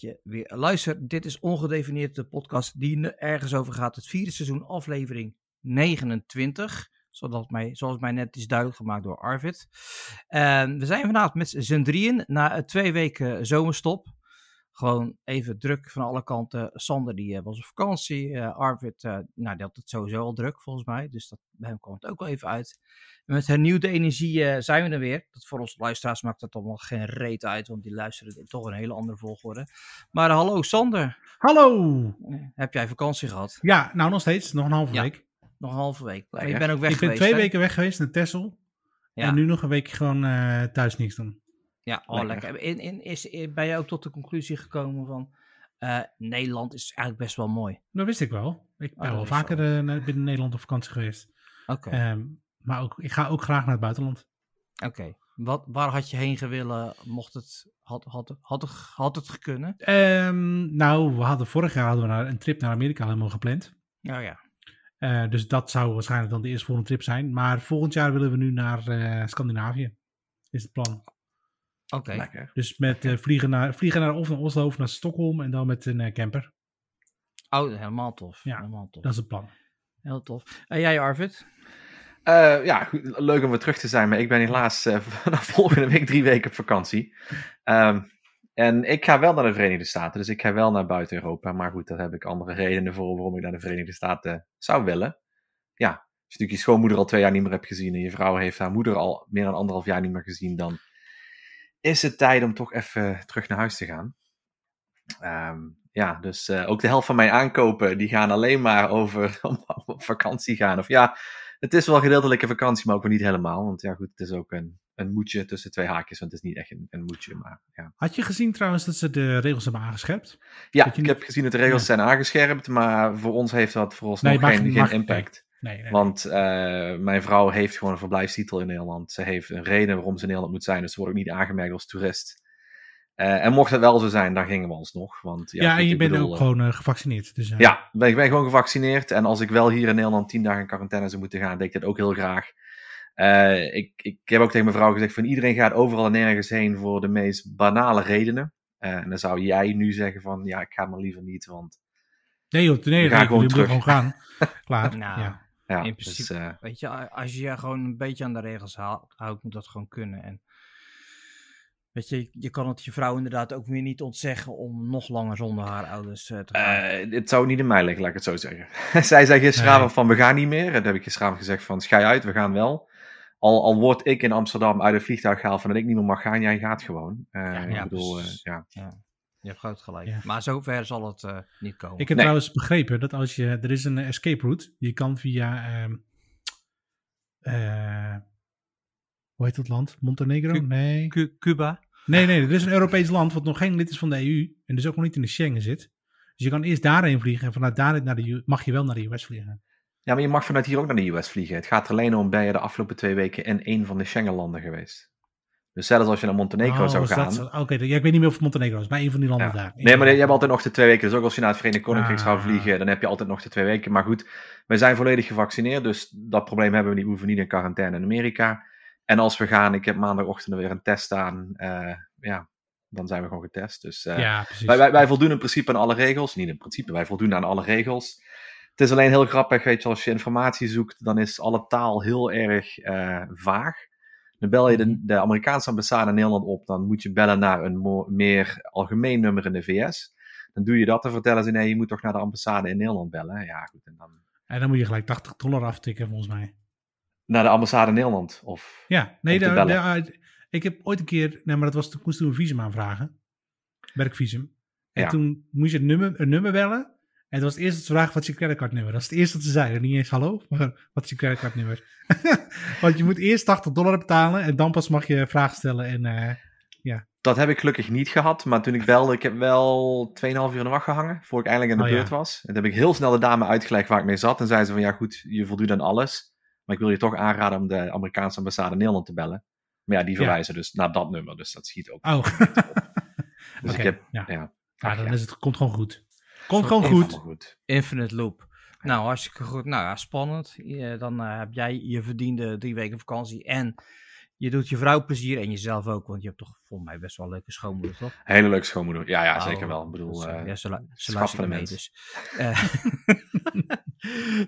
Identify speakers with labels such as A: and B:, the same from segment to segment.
A: je weer luistert. Dit is Ongedefinieerd, de podcast die ergens over gaat. Het vierde seizoen, aflevering 29. Zodat mij, zoals mij net is duidelijk gemaakt door Arvid. En we zijn vanavond met z'n drieën na twee weken zomerstop. Gewoon even druk van alle kanten. Sander die was op vakantie. Arvid, nou, die had het sowieso al druk volgens mij. Dus dat, bij hem kwam het ook wel even uit. Met hernieuwde energie uh, zijn we er weer. Dat voor onze luisteraars maakt dat allemaal geen reet uit, want die luisteren in toch een hele andere volgorde. Maar hallo Sander.
B: Hallo.
A: Uh, heb jij vakantie gehad?
B: Ja, nou nog steeds. Nog een halve ja, week.
A: Nog een halve week. Je bent ook weg
B: Ik
A: ben
B: geweest, twee
A: hè?
B: weken weg geweest naar Texel. Ja. En nu nog een week gewoon eh, thuis niks doen.
A: Ja, oh, lekker. lekker. In, in, is, ben je ook tot de conclusie gekomen van... Uh, Nederland is eigenlijk best wel mooi.
B: Dat wist ik wel. Ik ben oh, wel vaker uh, binnen Nederland op vakantie geweest.
A: Oké. Okay.
B: Um, maar ook, ik ga ook graag naar het buitenland.
A: Oké. Okay. Wat, waar had je heen gewillen? Mocht het, had, had, had, het, had het gekunnen?
B: Um, nou, we hadden vorig jaar hadden we een trip naar Amerika helemaal gepland.
A: Oh ja.
B: Uh, dus dat zou waarschijnlijk dan de eerste volgende trip zijn. Maar volgend jaar willen we nu naar uh, Scandinavië. Is het plan.
A: Oké. Okay.
B: Dus met uh, vliegen, naar, vliegen naar, of naar Oslo of naar Stockholm en dan met een camper.
A: Oh, helemaal tof.
B: Ja,
A: helemaal tof.
B: dat is het plan.
A: Heel tof. En jij Arvid?
C: Uh, ja, leuk om weer terug te zijn, maar ik ben helaas uh, vanaf volgende week drie weken op vakantie. Um, en ik ga wel naar de Verenigde Staten, dus ik ga wel naar buiten Europa. Maar goed, daar heb ik andere redenen voor waarom ik naar de Verenigde Staten zou willen. Ja, als je natuurlijk je schoonmoeder al twee jaar niet meer hebt gezien en je vrouw heeft haar moeder al meer dan anderhalf jaar niet meer gezien, dan is het tijd om toch even terug naar huis te gaan. Um, ja, dus uh, ook de helft van mijn aankopen, die gaan alleen maar over om op vakantie gaan. Of ja, het is wel gedeeltelijke vakantie, maar ook niet helemaal. Want ja, goed, het is ook een, een moedje tussen twee haakjes. Want het is niet echt een, een moedje, maar ja.
B: Had je gezien trouwens dat ze de regels hebben aangescherpt?
C: Ja, ik niet... heb gezien dat de regels ja. zijn aangescherpt. Maar voor ons heeft dat voor ons nee, nog geen, geen impact.
B: Nee, nee, nee.
C: Want uh, mijn vrouw heeft gewoon een verblijfstitel in Nederland. Ze heeft een reden waarom ze in Nederland moet zijn. Dus ze wordt ook niet aangemerkt als toerist. Uh, en mocht het wel zo zijn, dan gingen we alsnog. Want, ja,
B: ja en je bent bedoel, ook gewoon uh, gevaccineerd. Dus, uh...
C: Ja, ben, ik ben gewoon gevaccineerd. En als ik wel hier in Nederland tien dagen in quarantaine zou moeten gaan, deed ik dat ook heel graag. ik, ik heb ook tegen mijn vrouw gezegd: van iedereen gaat overal en nergens heen voor de meest banale redenen. en dan zou jij nu zeggen: van ja, ik ga maar liever niet, want.
B: Nee, joh, nee,
C: ga
B: nee,
C: gewoon terug.
B: Gewoon gaan. Klaar.
A: nou,
B: ja.
A: Ja, in principe, dus, weet je, als je je gewoon een beetje aan de regels houdt, moet dat gewoon kunnen. En Weet je, je kan het je vrouw inderdaad ook weer niet ontzeggen om nog langer zonder haar ouders uh, te gaan.
C: Uh, het zou niet in mij liggen, laat ik het zo zeggen. Zij zei gisteravond nee. van we gaan niet meer. En dan heb ik gisteravond gezegd van schij uit, we gaan wel. Al, al word ik in Amsterdam uit het vliegtuig gehaald van dat ik niet meer mag gaan, jij gaat gewoon. Uh, ja,
A: ja,
C: ik bedoel, ja.
A: ja. Je hebt groot gelijk. Ja. Maar zover zal het uh, niet komen.
B: Ik heb
C: nee.
B: trouwens begrepen dat als je. Er is een escape route. Je kan via. Uh, hoe heet dat land? Montenegro?
A: Cu
B: nee.
A: Cu Cuba?
B: Nee, nee, er is een Europees land wat nog geen lid is van de EU. En dus ook nog niet in de Schengen zit. Dus je kan eerst daarheen vliegen. En vanuit daarheen naar de U mag je wel naar de US vliegen.
C: Ja, maar je mag vanuit hier ook naar de US vliegen. Het gaat er alleen om, ben je de afgelopen twee weken in een van de Schengen-landen geweest. Dus zelfs als je naar Montenegro
B: oh,
C: zou gaan.
B: Oké, okay, ja, ik weet niet meer of Montenegro is, maar een van die landen
C: ja.
B: daar.
C: Nee, maar je hebt altijd nog de twee weken. Dus ook als je naar het Verenigd Koninkrijk
B: Ah.
C: zou vliegen, dan heb je altijd nog de twee weken. Maar goed, wij zijn volledig gevaccineerd. Dus dat probleem hebben we niet. We hoeven niet in quarantaine in Amerika. En als we gaan, ik heb maandagochtend weer een test aan. Uh, ja, dan zijn we gewoon getest. Dus uh,
B: ja, precies.
C: wij, wij, wij, voldoen in principe aan alle regels. Niet in principe, wij voldoen aan alle regels. Het is alleen heel grappig, weet je, als je informatie zoekt, dan is alle taal heel erg uh, vaag. Dan bel je de, de, Amerikaanse ambassade in Nederland op, dan moet je bellen naar een meer algemeen nummer in de VS. Dan doe je dat, dan vertellen ze, nee, je moet toch naar de ambassade in Nederland bellen. Ja, goed, en dan...
B: En dan moet je gelijk 80 dollar aftikken, volgens mij.
C: Naar de ambassade in Nederland? Of,
B: ja, nee, de, de, ik heb ooit een keer, nee, maar dat was, toen moest toen een visum aanvragen. Werkvisum. En ja. toen moest je een nummer, een nummer bellen. En dat was het eerste dat ze vragen, wat is je creditcardnummer? Dat is het eerste dat ze zeiden. Niet eens hallo, maar wat is je creditcardnummer? Want je moet eerst 80 dollar betalen en dan pas mag je vragen stellen. En, uh, ja.
C: Dat heb ik gelukkig niet gehad, maar toen ik belde, ik heb wel 2,5 uur in de wacht gehangen, voor ik eindelijk in de oh, beurt ja. was. En toen heb ik heel snel de dame uitgelegd waar ik mee zat. En zei ze van, ja goed, je voldoet aan alles. Maar ik wil je toch aanraden om de Amerikaanse ambassade in Nederland te bellen. Maar ja, die verwijzen ja. dus naar dat nummer, dus dat schiet ook.
B: Oh.
C: dus
B: okay.
C: ik heb,
B: ja.
C: ja.
B: ja dan is het, komt gewoon goed. Komt gewoon goed.
C: goed.
A: Infinite loop. Nou, hartstikke goed. Nou ja, spannend. Dan uh, heb jij je verdiende drie weken vakantie en je doet je vrouw plezier en jezelf ook, want je hebt toch volgens mij best wel een leuke schoonmoeder, toch?
C: Hele leuke schoonmoeder. Ja, ja,
A: Oh,
C: zeker wel. Ik bedoel, eh,
A: ja, ze, ze
C: van
A: mee, dus.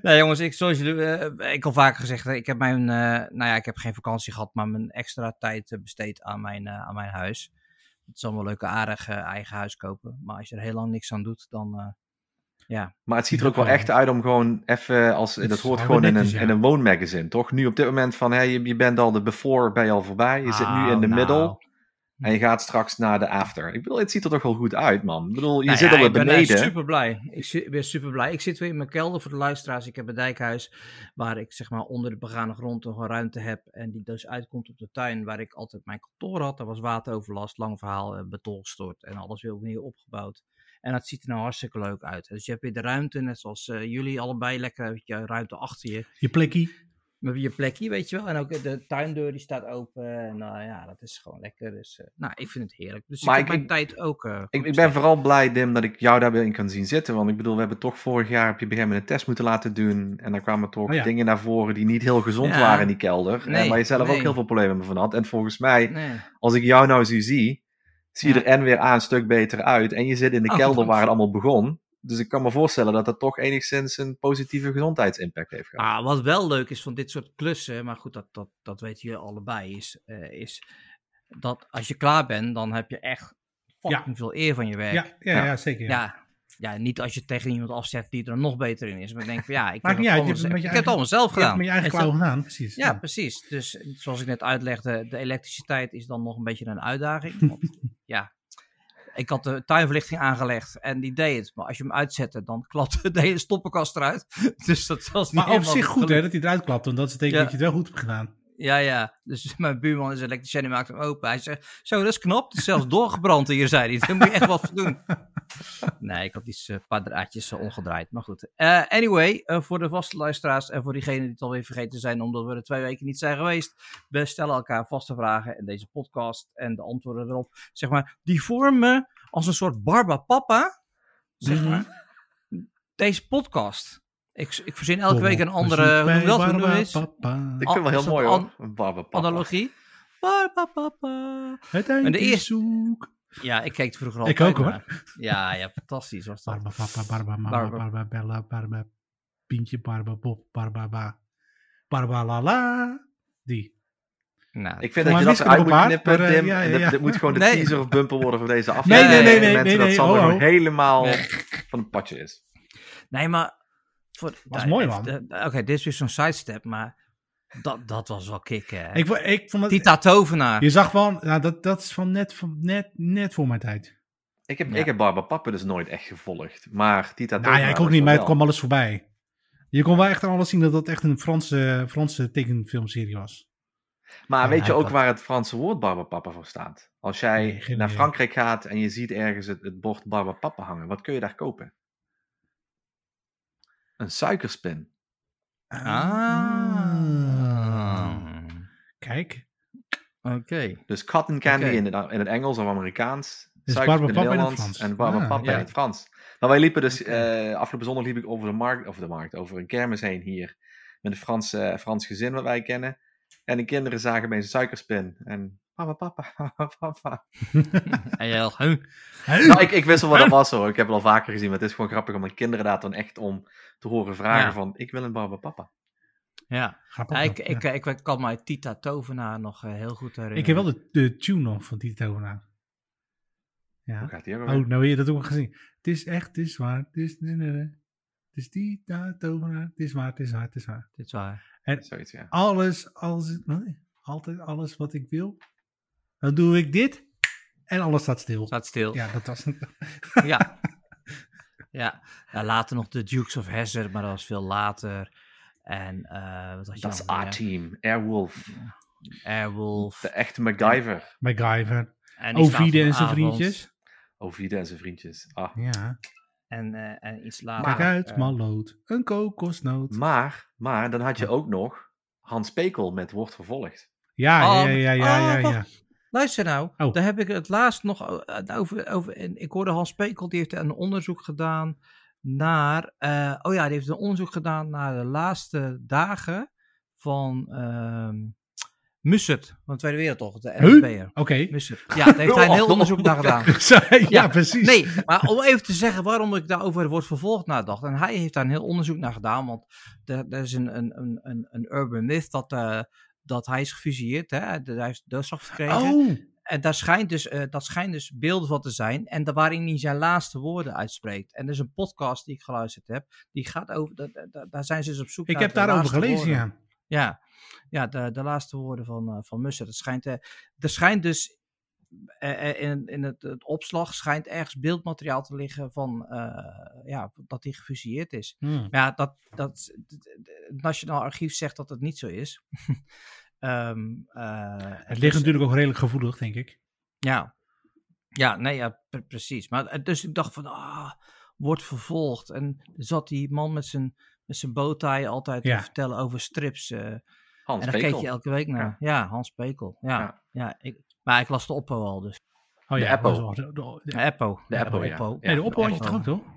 A: nee, jongens, ik, zoals jullie, eh, ik al vaker gezegd, ik heb mijn, nou ja, ik heb geen vakantie gehad, maar mijn extra tijd besteed aan mijn, aan mijn huis. Het is allemaal leuk aardig eigen huis kopen, maar als je er heel lang niks aan doet, dan, ja.
C: Maar het ziet er ook wel
B: Ja.
C: echt uit om gewoon even, als, dat hoort gewoon in een,
B: ja.
C: in een woonmagazine, toch? Nu op dit moment van, hey, je, je bent al de before, ben je al voorbij. Je zit nu in de
A: Nou,
C: middle
A: nou.
C: en je gaat straks naar de after. Ik bedoel, het ziet er toch wel goed uit, man. Ik bedoel, je
A: Nou
C: zit
A: ja,
C: al weer
A: ik ben
C: beneden.
A: super blij. Ik, ben super blij. Ik zit weer in mijn kelder voor de luisteraars. Ik heb een dijkhuis waar ik zeg maar onder de begane grond nog een ruimte heb. En die dus uitkomt op de tuin waar ik altijd mijn kantoor had. Daar was wateroverlast, lang verhaal, eh, beton gestort en alles weer opnieuw opgebouwd. En dat ziet er nou hartstikke leuk uit. Dus je hebt weer de ruimte, net zoals eh, jullie allebei, lekker heb je ruimte achter je.
B: Je plekje.
A: Met je plekje, weet je wel. En ook de tuindeur die staat open. En nou ja, dat is gewoon lekker. Dus, eh, nou, ik vind het heerlijk. Dus
C: Maar
A: ik heb
C: ik-
A: mijn tijd ook eh,
C: Ik, ik ben vooral blij, Dim, dat ik jou daar weer in kan zien zitten. Want ik bedoel, we hebben toch vorig jaar op je begin met een test moeten laten doen. En dan kwamen toch
B: Oh ja.
C: dingen naar voren die niet heel gezond
A: Ja.
C: waren in die kelder.
A: Nee,
C: en waar je zelf ook heel veel problemen van had. En volgens mij,
A: Nee.
C: als ik jou nou zo zie, zie je
A: Ja.
C: er en weer aan een stuk beter uit. En je zit in de
A: Oh,
C: kelder waar het allemaal begon. Dus ik kan me voorstellen dat dat toch enigszins een positieve gezondheidsimpact heeft gehad.
A: Ah, wat wel leuk is van dit soort klussen, maar goed, dat, dat, dat weten jullie allebei, is, eh, is dat als je klaar bent, dan heb je echt fucking veel eer van je werk.
B: Ja, ja,
C: Ja.
B: ja, zeker. Ja.
A: Ja. niet als je tegen iemand afzet die er nog beter in is. Maar ik denk van ja, ik heb,
B: niet
A: het
B: uit, je
A: ik heb het allemaal zelf gedaan.
B: het met je eigen klauwen gedaan, precies.
A: Ja, precies. Dus zoals ik net uitlegde, de elektriciteit is dan nog een beetje een uitdaging. Want, ja, ik had de tuinverlichting aangelegd en die deed het. Maar als je hem uitzette, dan klapte de hele stoppenkast eruit. Dus dat was niet
B: Maar op zich goed hè, dat hij eruit klapt. Want dat betekent
A: Ja.
B: dat je het wel goed hebt gedaan.
A: Ja, ja. Dus mijn buurman is elektricien, die maakt hem open. Hij zegt, zo, dat is knap. Het is zelfs doorgebrand hier, zei hij. Daar moet je echt wat voor doen. Nee, ik had iets, een paar draadjes eh, omgedraaid. Maar goed. Eh, anyway, eh, voor de vaste luisteraars en voor diegenen die het alweer vergeten zijn, omdat we er twee weken niet zijn geweest, we stellen elkaar vaste vragen in deze podcast. En de antwoorden erop, zeg maar, die vormen als een soort Barbapapa, zeg
B: Mhm.
A: deze podcast. Ik, ik verzin elke week een andere, hoe noem je
B: bij
A: dat? Hoe noem je
B: Barbara
A: het?
B: Papa.
C: ik vind het wel
A: is
C: heel mooi
A: an-
C: hoor. Een barbapapa.
A: Analogie. Barbapapa.
B: Het
A: En de
B: einde is
A: eerste-
B: zoek.
A: Ja, ik keek het vroeger
B: Ik
A: altijd
B: ook, hoor.
A: Ja, ja, fantastisch was dat.
B: Barba, papa, barba, mama,
A: Barba.
B: bella, barba, pientje, barba, bob, barba, ba. Barba, la, la. Die.
A: Nou,
C: Ik vind dat je dat
B: ik
C: eruit moet knippen,
B: maar, eh,
C: Tim.
B: ja, ja, ja.
C: Dit moet gewoon de
A: Nee.
C: teaser of bumper worden voor deze
A: Nee,
C: aflevering.
A: nee, nee,
B: nee,
C: mensen
B: nee,
C: dat
B: nee,
C: Sander
B: ho.
C: helemaal
A: Nee.
C: van het padje is.
A: nee, maar... Voor,
B: Was mooi, man.
A: Oké, dit is weer zo'n sidestep, maar dat, dat was wel kicken. hè.
B: Ik, ik vond het...
A: Tita Tovenaar.
B: Je zag wel, nou, dat, dat is van net, van net, net voor mijn tijd.
C: Ik heb,
A: Ja.
C: ik heb Barbapapa dus nooit echt gevolgd. Maar Tita
B: nou ja,
C: Tovenaar
B: ik ook niet, maar
C: wel
B: het kwam alles voorbij. Je kon wel echt aan alles zien dat dat echt een Franse, Franse tekenfilmserie was.
C: Maar
B: Ja,
C: weet je ook
B: had-
C: waar het Franse woord Barbapapa voor staat? Als jij
B: Nee,
C: naar. Frankrijk gaat en je ziet ergens het, het bord Barbapapa hangen, wat kun je daar kopen? Een suikerspin.
A: Ah.
B: Kijk,
A: Oké.
C: Dus cotton candy in, het, in het Engels of Amerikaans.
B: Dus in het
C: Nederlands
B: Frans.
C: En Barbapapa
B: Ah,
A: ja.
C: in het Frans. Maar wij liepen dus,
B: Oké.
C: eh, afgelopen zondag liep ik over de markt, over de markt, over een kermis heen hier. Met een Frans, Frans gezin wat wij kennen. En de kinderen zagen bij een suikerspin. En Barbapapa, Barbapapa.
A: En jij huh?
C: Nou, ik, ik wist wel wat dat was hoor. Ik heb het al vaker gezien. Maar het is gewoon grappig om de kinderen daar dan echt om te horen vragen
A: Ja.
C: van... Ik wil een Barbapapa.
A: Ja.
B: grappig.
A: Ja, ik, ik,
B: ja.
A: ik, kan mij Tita Tovenaar nog eh, heel goed herinneren.
B: ik heb wel de, de tune nog van die tovenaar.
C: Hoe
B: Ja.
C: gaat die ook
B: Oh, nou heb je dat ook al gezien. Het is echt, het is waar, het is... Nee, nee, nee. Het is die, daar, tovenaar. Het is waar, het is waar, het is waar.
A: Dit is waar.
C: Zoiets, ja.
B: Alles, alles, nee, altijd alles wat ik wil. Dan doe ik dit en alles staat stil.
A: Staat stil.
B: Ja, dat was het.
A: Ja. ja. ja. Later nog de Dukes of Hazzard, maar dat was veel later. En eh wat had je
C: Dat is? A-Team. Airwolf.
A: Airwolf.
C: De echte MacGyver.
B: MacGyver.
A: En
B: Ovide en zijn vriendjes.
C: Ovide en zijn vriendjes. Ah.
B: Ja.
A: En, eh, en iets later.
B: Kijk uit,
A: eh,
B: mallood. Een kokosnoot.
C: Maar, maar dan had je ook nog Hans Pekel met Wordt Vervolgd.
B: Ja,
A: Oh,
B: ja, ja, ja, ja,
A: oh,
B: ja.
A: Luister nou,
B: Oh.
A: daar heb ik het laatst nog eh, over. over en ik hoorde Hans Pekel, die heeft een onderzoek gedaan naar. eh, oh ja, die heeft een onderzoek gedaan naar de laatste dagen van ehm, Mussert van de Tweede Wereldoorlog, de? NSB'er.
B: Oké.
A: Ja, daar heeft hij een heel onderzoek naar gedaan.
B: ja,
A: Ja,
B: precies.
A: Nee, maar om even te zeggen waarom ik daarover wordt vervolgd nadacht. En hij heeft daar een heel onderzoek naar gedaan. Want er, er is een, een, een, een, een urban myth dat, eh, dat hij is gefusilleerd. Hè? Hij heeft doodstraf gekregen.
B: Oh,
A: En daar schijnt dus, eh, dat schijnt dus beelden van te zijn. En daar waarin hij zijn laatste woorden uitspreekt. En er is een podcast die ik geluisterd heb. Die gaat over. da- da- da- Daar zijn ze dus op zoek
B: ik
A: naar
B: heb
A: de
B: daarover gelezen,
A: woorden.
B: ja.
A: Ja, ja de, de laatste woorden van, eh van Mussert. Het schijnt, eh, er schijnt dus eh, in, in het, het opslag schijnt ergens beeldmateriaal te liggen van ja, dat hij gefusilleerd is.
B: Hmm.
A: Maar ja, dat, dat, het Nationaal Archief zegt dat het niet zo is. Ehm, eh,
B: Het
A: dus-
B: ligt natuurlijk ook redelijk gevoelig, denk ik.
A: ja. Ja, nee, ja, pre- precies. Maar dus ik dacht van, ah, wordt vervolgd. En zat die man met zijn, met zijn bowtie altijd
B: Ja.
A: te vertellen over strips. eh,
C: Hans
A: en daar
C: Pekel.
A: keek je elke week naar. Ja, Hans Pekel. Ja,
C: Ja.
A: ja. ik, maar ik las de Oppo al, dus.
B: Oh
C: De
B: ja,
C: Apple.
B: de- de-
A: De Appo.
C: De Apple, ja.
A: Oppo.
B: Nee, de Oppo had je
A: Apple.
B: toch ook, toch?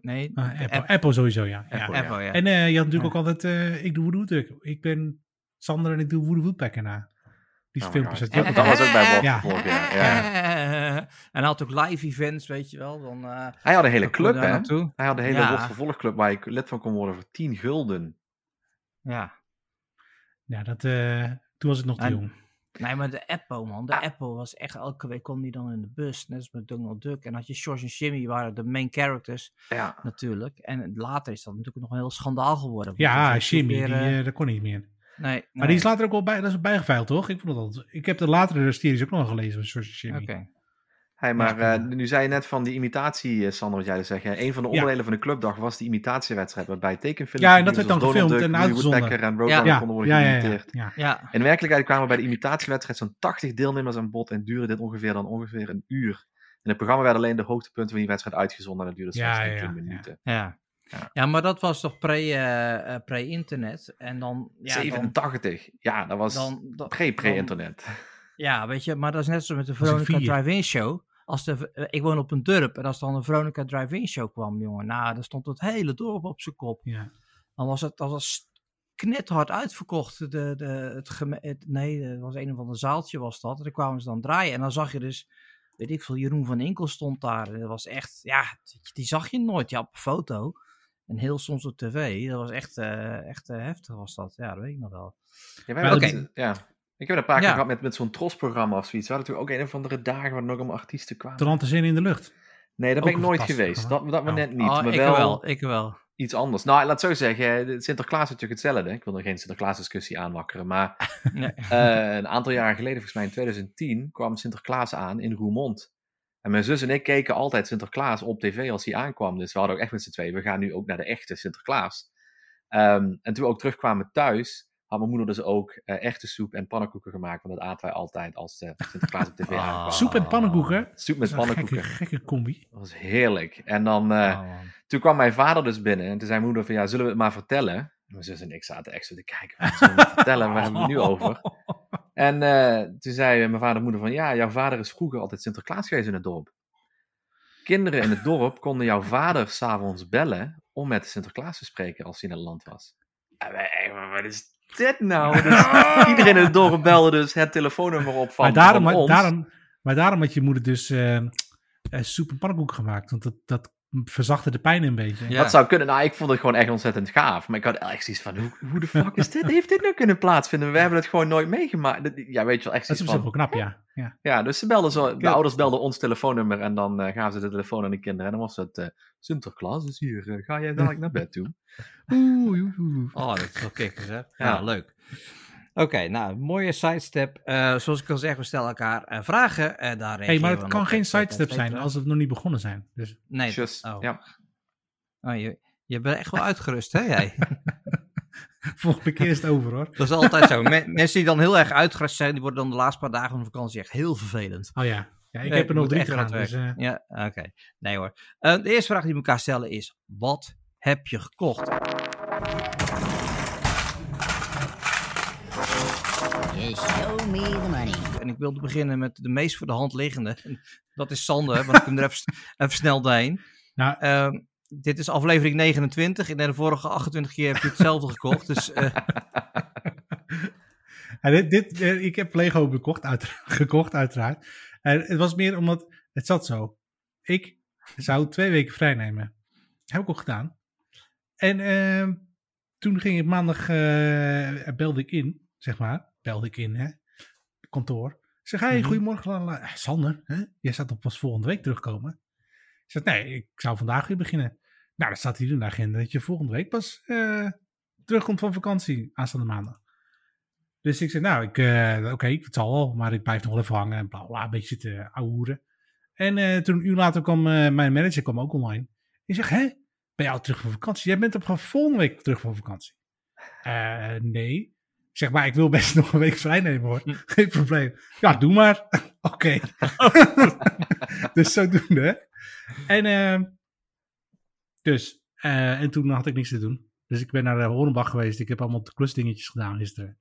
A: Nee,
B: Ah,
A: de
B: Apple.
A: App-
B: Apple sowieso, ja. ja.
C: Apple,
A: Apple, ja.
B: En eh, je had natuurlijk
A: Ja.
B: ook altijd, eh, ik doe Woodwood, ik ben Sander en ik doe Woody Woodpecker na. Die
C: Oh
B: filmpjes.
C: Dat was ook bij Wolf
B: Ja.
C: Ja. ja.
A: En hij had ook live events, weet je wel. Dan, eh,
C: Hij had een hele club, hè?
A: naartoe.
C: Hij had een hele
A: Ja.
C: Wolf Vervolgclub waar ik lid van kon worden voor 10 gulden.
A: Ja.
B: Ja, dat, eh, toen was ik nog te
A: En-
B: jong.
A: Nee, maar de Apple, man. De
C: Ah.
A: Apple was echt elke week kon die dan in de bus. Net als met Donald Duck. En had je George en Jimmy waren de main characters
C: Ja.
A: natuurlijk. En later is dat natuurlijk nog een heel schandaal geworden.
B: Ja, Jimmy, die,
A: weer, eh,
B: dat kon niet meer.
A: Nee,
B: Maar die is later ook wel bij, dat is bijgeveild, toch? Ik, vond dat ik heb de latere series ook nog gelezen van George Jimmy.
A: Oké.
C: Hey, maar eh, nu zei je net van die imitatie, eh, Sander, wat jij dus zegt. Een van de
B: Ja.
C: onderdelen van de clubdag was die imitatiewedstrijd. Waarbij tekenfilms.
B: Ja, en dat werd dan gefilmd en
C: uitgezonden. en Roadrunner
B: Ja,
C: konden worden
B: ja, ja, ja,
C: geïmiteerd.
B: ja.
A: Ja,
C: In werkelijkheid kwamen bij de imitatiewedstrijd zo'n 80 deelnemers aan bod en duurde dit ongeveer dan ongeveer een uur. In het programma werden alleen de hoogtepunten van die wedstrijd uitgezonden en dat duurde
B: Ja,
C: slechts
B: ja,
C: 10
B: ja.
C: minuten.
A: ja.
C: Ja.
A: Ja, maar dat was toch pre, eh, eh, pre-internet. en dan... Ja, dan,
C: 87, ja, dat was
A: dan, dan-
C: pre-pre-internet.
A: Ja, weet je, maar dat is net zo met de Veronica. Drive-In Show. Als de, eh, ik woon op een dorp en als dan een Veronica Drive-In Show kwam, jongen, nou, dan stond het hele dorp op zijn kop.
B: ja.
A: Dan was het, dat was knethard uitverkocht. De, de, het, geme- het, nee, het was een of ander zaaltje was dat. En dan kwamen ze dan draaien. En dan zag je dus, weet ik veel, Jeroen van Inkel stond daar. En dat was echt, ja, die zag je nooit. Ja, op een foto. En heel soms op tv. Dat was echt, eh, echt eh, heftig was dat. Ja, dat weet ik nog wel.
C: Ja,
B: Maar
C: het, ja. Ik heb het een paar keer
A: Ja.
C: gehad met, met zo'n trosprogramma of zoiets. We hadden natuurlijk ook een of andere dagen waar er nog allemaal artiesten kwamen.
B: Zijn in de lucht.
C: Nee,
B: Ook
C: ben ik
B: een
C: nooit geweest. Dat, dat maar
B: Oh.
C: net niet.
A: oh,
C: maar
A: ik
C: wel,
A: wel, ik wel.
C: iets anders. Nou, laat het zo zeggen. Sinterklaas is natuurlijk hetzelfde. Ik wil er geen Sinterklaas-discussie aanwakkeren. Maar
A: Nee.
C: eh, een aantal jaren geleden, volgens mij in 2010, kwam Sinterklaas aan in Roermond. En mijn zus en ik keken altijd Sinterklaas op tv als hij aankwam. Dus we hadden ook echt met z'n tweeën, we gaan nu ook naar de echte Sinterklaas. Ehm, en toen we ook terugkwamen thuis, had mijn moeder dus ook eh, echte soep en pannenkoeken gemaakt. Want dat aten wij altijd als eh, Sinterklaas op tv
A: Ah.
C: aankwam.
B: Soep en pannenkoeken.
C: Soep
B: Dat
C: met
B: een gekke,
C: pannenkoeken.
B: gekke combi.
C: Dat was heerlijk. En dan, eh,
A: Oh, man.
C: toen kwam mijn vader dus binnen. En toen zei mijn moeder van, ja, zullen we het maar vertellen? En mijn zus en ik zaten echt zo te kijken. Wat zullen we vertellen? Waar hebben we het nu over? En eh, toen zei mijn vader en moeder van, ja, jouw vader is vroeger altijd Sinterklaas geweest in het dorp. Kinderen in het dorp konden jouw vader s'avonds bellen om met Sinterklaas te spreken als hij in het land was. En wij, maar wat is dit nou? Dus iedereen in het dorp belde dus het telefoonnummer op van,
B: maar, daarom,
C: van
B: maar,
C: ons.
B: daarom, maar daarom had je moeder dus eh, soep en gemaakt. Want dat, dat verzachtte de pijn een beetje.
A: Ja.
C: Dat zou kunnen. Nou, ik vond het gewoon echt ontzettend gaaf. Maar ik had echt zoiets van, hoe, hoe de fuck is dit? Heeft dit nou kunnen plaatsvinden? We hebben het gewoon nooit meegemaakt. Ja, weet je wel, echt
B: Dat is
C: van...
B: wel knap, ja. ja.
C: Ja, dus ze belden zo, de ouders belden ons telefoonnummer en dan eh, gaven ze de telefoon aan de kinderen. En dan was het, eh, Sinterklaas is hier, eh, ga jij dadelijk naar bed toe? Oeh, oeh, oeh.
A: Oh, dat is wel kikkers, hè? Ja,
C: Ja.
A: leuk. Oké, nou, mooie sidestep. Eh, zoals ik al zeg, we stellen elkaar eh, vragen. en daar
B: Hey, maar het kan geen sidestep zijn als we nog niet begonnen zijn. Dus
A: Nee,
C: Just,
A: oh.
C: ja.
A: Oh, je, je bent echt wel uitgerust, hè, jij?
B: volgende keer is het over hoor.
A: Dat is altijd zo. Men- mensen die dan heel erg uitgerust zijn, die worden dan de laatste paar dagen van de vakantie echt heel vervelend.
B: Oh ja, ja ik heb er nog drie
A: echt
B: te gaan.
A: hard
B: Dus, eh,
A: Ja, oké. Nee hoor. Eh, de eerste vraag die we elkaar stellen is, wat heb je gekocht?
D: Show me the money.
A: En ik wilde beginnen met de meest voor de hand liggende. Dat is Sander, want ik kom er even, even snel doorheen.
B: nou,
A: Ehm, dit is aflevering 29. In de vorige 28 keer heb je hetzelfde gekocht. Dus eh,
B: En dit, dit, eh, ik heb Lego gekocht, uit, gekocht uiteraard. En het was meer omdat, het zat zo. Ik zou twee weken vrij nemen. Heb ik ook gedaan. En ehm, toen ging ik maandag, eh, belde ik in, zeg maar. Belde ik in, hè. Kantoor. Zeg, hey,
A: Mhm.
B: goedemorgen. Eh, Sander, hè? jij zou toch pas volgende week terugkomen? Ik zeg, nee, ik zou vandaag weer beginnen. Nou, dan staat hier in de agenda dat je volgende week pas eh, terugkomt van vakantie, aanstaande maandag. Dus ik zeg, nou, ik, eh, oké, het zal wel, maar ik blijf nog wel even hangen en bla bla, een beetje zitten ouwehoeren. En eh, toen een uur later kwam mijn manager kwam ook online. Die zegt, hè, ben jij al terug van vakantie? Jij bent op volgende week terug van vakantie. Nee. Zeg, maar ik wil best nog een week vrij nemen hoor. Geen probleem. Ja, doe maar. Oké. dus zodoende. En, eh, dus, eh, en toen had ik niks te doen. Dus ik ben naar de Horenbach geweest. Ik heb allemaal klusdingetjes gedaan gisteren. En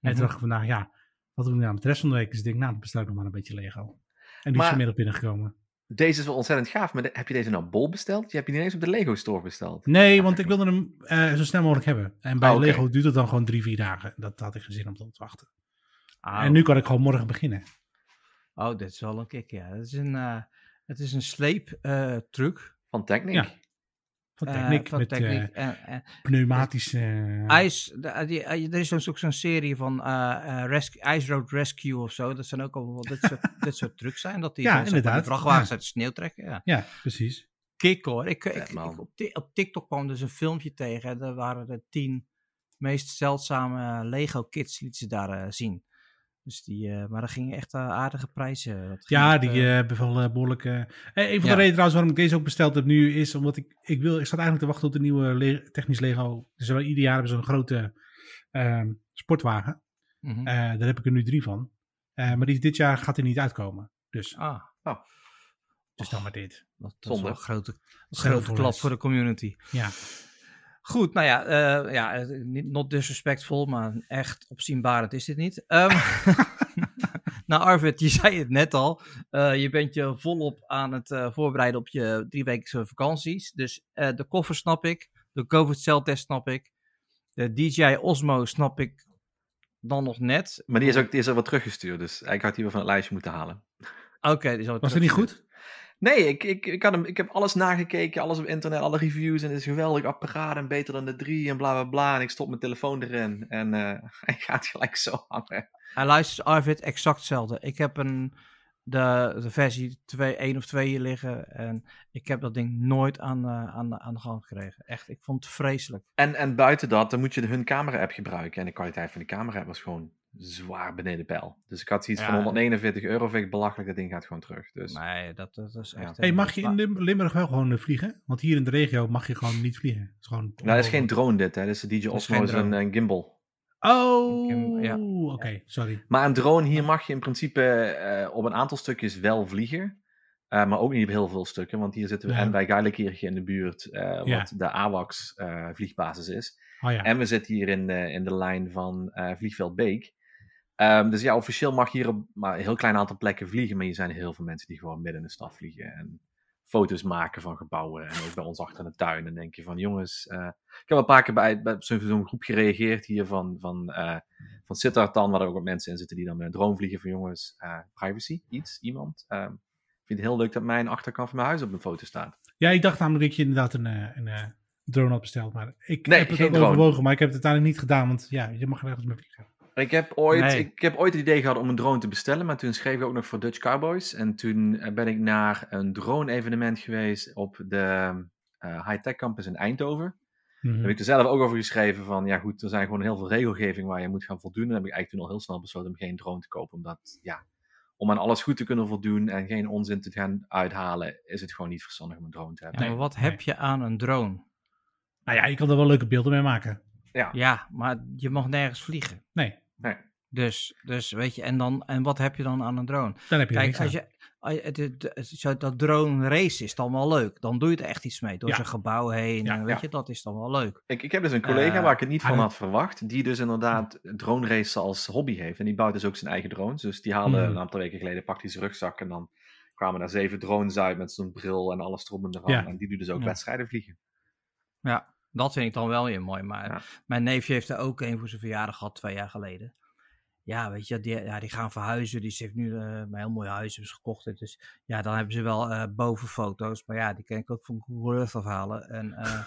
A: Mhm.
B: toen dacht ik vandaag, ja, wat doen we nou met de rest van de week? Dus ik denk, nou, dan bestel ik nog maar een beetje Lego. En die is vanmiddag binnengekomen.
C: Deze is wel ontzettend gaaf, maar de- heb je deze nou bol besteld? Je hebt die niet eens op de Lego Store besteld.
B: Nee, want ik wilde hem eh, zo snel mogelijk hebben. En bij
C: Ah.
B: Lego duurt het dan gewoon drie, vier dagen. Dat had ik geen zin om te wachten.
A: Ah,
B: En nu kan ik gewoon morgen beginnen.
A: Oh, dit is wel een kick, ja. Het is een, eh, het is een sleeptruc.
C: Van Technic.
B: Ja. Van
A: eh,
B: Techniek
A: van
B: met
A: Techniek.
B: eh,
A: En- en
B: pneumatische... eh,
A: IJs, eh, er is dus ook zo'n serie van eh, eh, rescue, Ice Road Rescue of zo. Dat zijn ook allemaal dit soort, dit soort trucs zijn. Dat die,
B: Ja,
A: eh,
B: inderdaad.
A: vrachtwagens
B: Ja.
A: uit de sneeuw trekken. Ja.
B: Ja, precies.
A: Kick hoor. Ik, op, op TikTok kwam dus een filmpje tegen. Daar waren de tien meest zeldzame Lego kits liet ze daar eh, zien. Dus die, eh, maar dat gingen echt eh, aardige prijzen. Dat ging
B: Ja, die
A: eh,
B: eh, hebben wel eh, behoorlijk... eh, eh, een van
A: Ja.
B: de redenen trouwens waarom ik deze ook besteld heb nu is omdat ik... Ik, wil, ik zat eigenlijk te wachten op de nieuwe le- technisch Lego. Dus wel ieder jaar hebben ze een grote ehm, sportwagen.
A: mhm.
B: Eh, daar heb ik er nu drie van. Eh, maar die, dit jaar gaat er niet uitkomen. Dus,
A: ah,
B: dus dan maar dit.
A: dat, dat is wel een grote, grote klap voor de community.
B: Ja.
A: Goed, nou ja, eh, ja eh, niet not disrespectful, maar echt opzienbarend is dit niet. Ehm, nou, Arvid, je zei het net al. eh, je bent je volop aan het eh, voorbereiden op je drieweekse vakanties. Dus eh, de koffer snap ik. De COVID-celtest snap ik. De DJI Osmo snap ik dan nog net.
C: Maar die is ook die is er wat teruggestuurd, dus eigenlijk had hij weer van het lijstje moeten halen.
A: Oké, die zal
B: Was het niet goed?
C: Nee, ik, ik, ik, had hem, ik heb alles nagekeken, alles op internet, alle reviews. En het is geweldig apparaat en beter dan de 3 en bla bla bla. En ik stop mijn telefoon erin en eh, hij gaat gelijk zo hangen.
A: En luister, Arvid, exact hetzelfde. Ik heb een, de, de versie 2, 1 of 2 hier liggen. En ik heb dat ding nooit aan, eh, aan, aan de gang gekregen. Echt, ik vond het vreselijk.
C: En, en buiten dat, dan moet je de, hun camera-app gebruiken. En de kwaliteit van de camera-app was gewoon zwaar beneden peil. Dus ik had zoiets
A: Ja.
C: van 149 euro, vind ik belachelijk. Dat ding gaat gewoon terug. Dus
A: Nee, dat, dat is echt...
C: Ja.
B: Hey, mag je in Lim- Limburg wel gewoon eh, vliegen? Want hier in de regio mag je gewoon niet vliegen. Het is gewoon
C: nou, dat is geen drone dit, hè. Dat is de DJ Osmo, is een,
A: drone.
C: een gimbal.
B: Oh,
A: Ja.
B: oké, sorry.
C: Maar een drone hier mag je in principe eh, op een aantal stukjes wel vliegen. Eh, maar ook niet op heel veel stukken, want hier zitten we
B: Ja.
C: en bij Geilekirchen in de buurt, eh,
B: Ja.
C: wat de AWACS eh, vliegbasis is.
B: Oh ja.
C: En we zitten hier in, de in de lijn van eh, Vliegveld Beek. Ehm, dus ja, officieel mag je hier op maar een heel klein aantal plekken vliegen, maar er zijn heel veel mensen die gewoon midden in de stad vliegen en foto's maken van gebouwen. En ook bij ons achter in de tuin. En denk je van, jongens, eh, ik heb wel een paar keer bij, bij zo'n groep gereageerd hier van, van, eh van Sittard waar er ook wat mensen in zitten die dan met een drone vliegen van, jongens, eh, privacy, iets, iemand. Ehm, ik vind het heel leuk dat mijn achterkant van mijn huis op een foto staat.
B: Ja, ik dacht namelijk dat je inderdaad een, een, drone had besteld. Maar ik
C: Nee,
B: heb het ook overwogen, maar ik heb het uiteindelijk niet gedaan. Want ja, je mag er ergens mee vliegen.
C: Ik heb, ooit,
A: Nee.
C: ik heb ooit het idee gehad om een drone te bestellen, maar toen schreef ik ook nog voor Dutch Cowboys. En toen eh, ben ik naar een drone-evenement geweest op de eh, High-Tech Campus in Eindhoven.
B: Mhm.
C: Daar heb ik er zelf ook over geschreven van, ja goed, er zijn gewoon heel veel regelgeving waar je moet gaan voldoen. En dan heb ik eigenlijk toen al heel snel besloten om geen drone te kopen, omdat, ja, om aan alles goed te kunnen voldoen en geen onzin te gaan uithalen, is het gewoon niet verstandig om een drone te hebben.
A: Ja, maar wat heb je aan een drone?
B: Nou ja, je kan er wel leuke beelden mee maken.
C: Ja,
A: Ja, maar je mag nergens vliegen.
B: Nee,
C: nee.
A: Dus, dus weet je, en, dan, en wat heb je dan aan een drone?
B: dan heb je
A: Kijk,
B: niks
A: als je, dat drone race is dan wel leuk. Dan doe je er echt iets mee. Door
B: Ja.
A: zijn gebouw heen.
B: Ja,
A: en weet
C: ja.
A: je, dat is dan wel leuk.
C: Ik, ik heb dus een collega
A: Eh,
C: waar ik het niet van had verwacht, die dus inderdaad drone racen als hobby heeft. En die bouwt dus ook zijn eigen drones. Dus die haalde
B: Mhm.
C: een aantal weken geleden, pakte hij zijn rugzak en dan kwamen daar zeven drones uit met zo'n bril en alles erop en eraan.
B: Ja.
C: En die doet dus ook
A: Ja.
C: wedstrijden vliegen.
A: Ja, dat vind ik dan wel weer mooi. Maar
C: Ja.
A: mijn neefje heeft er ook een voor zijn verjaardag gehad twee jaar geleden. ja, weet je, die, ja, die gaan verhuizen. Die heeft nu eh een heel mooi huis hebben ze gekocht. Dus ja, dan hebben ze wel eh bovenfoto's. Maar ja, die kan ik ook van Google Earth afhalen. En, eh,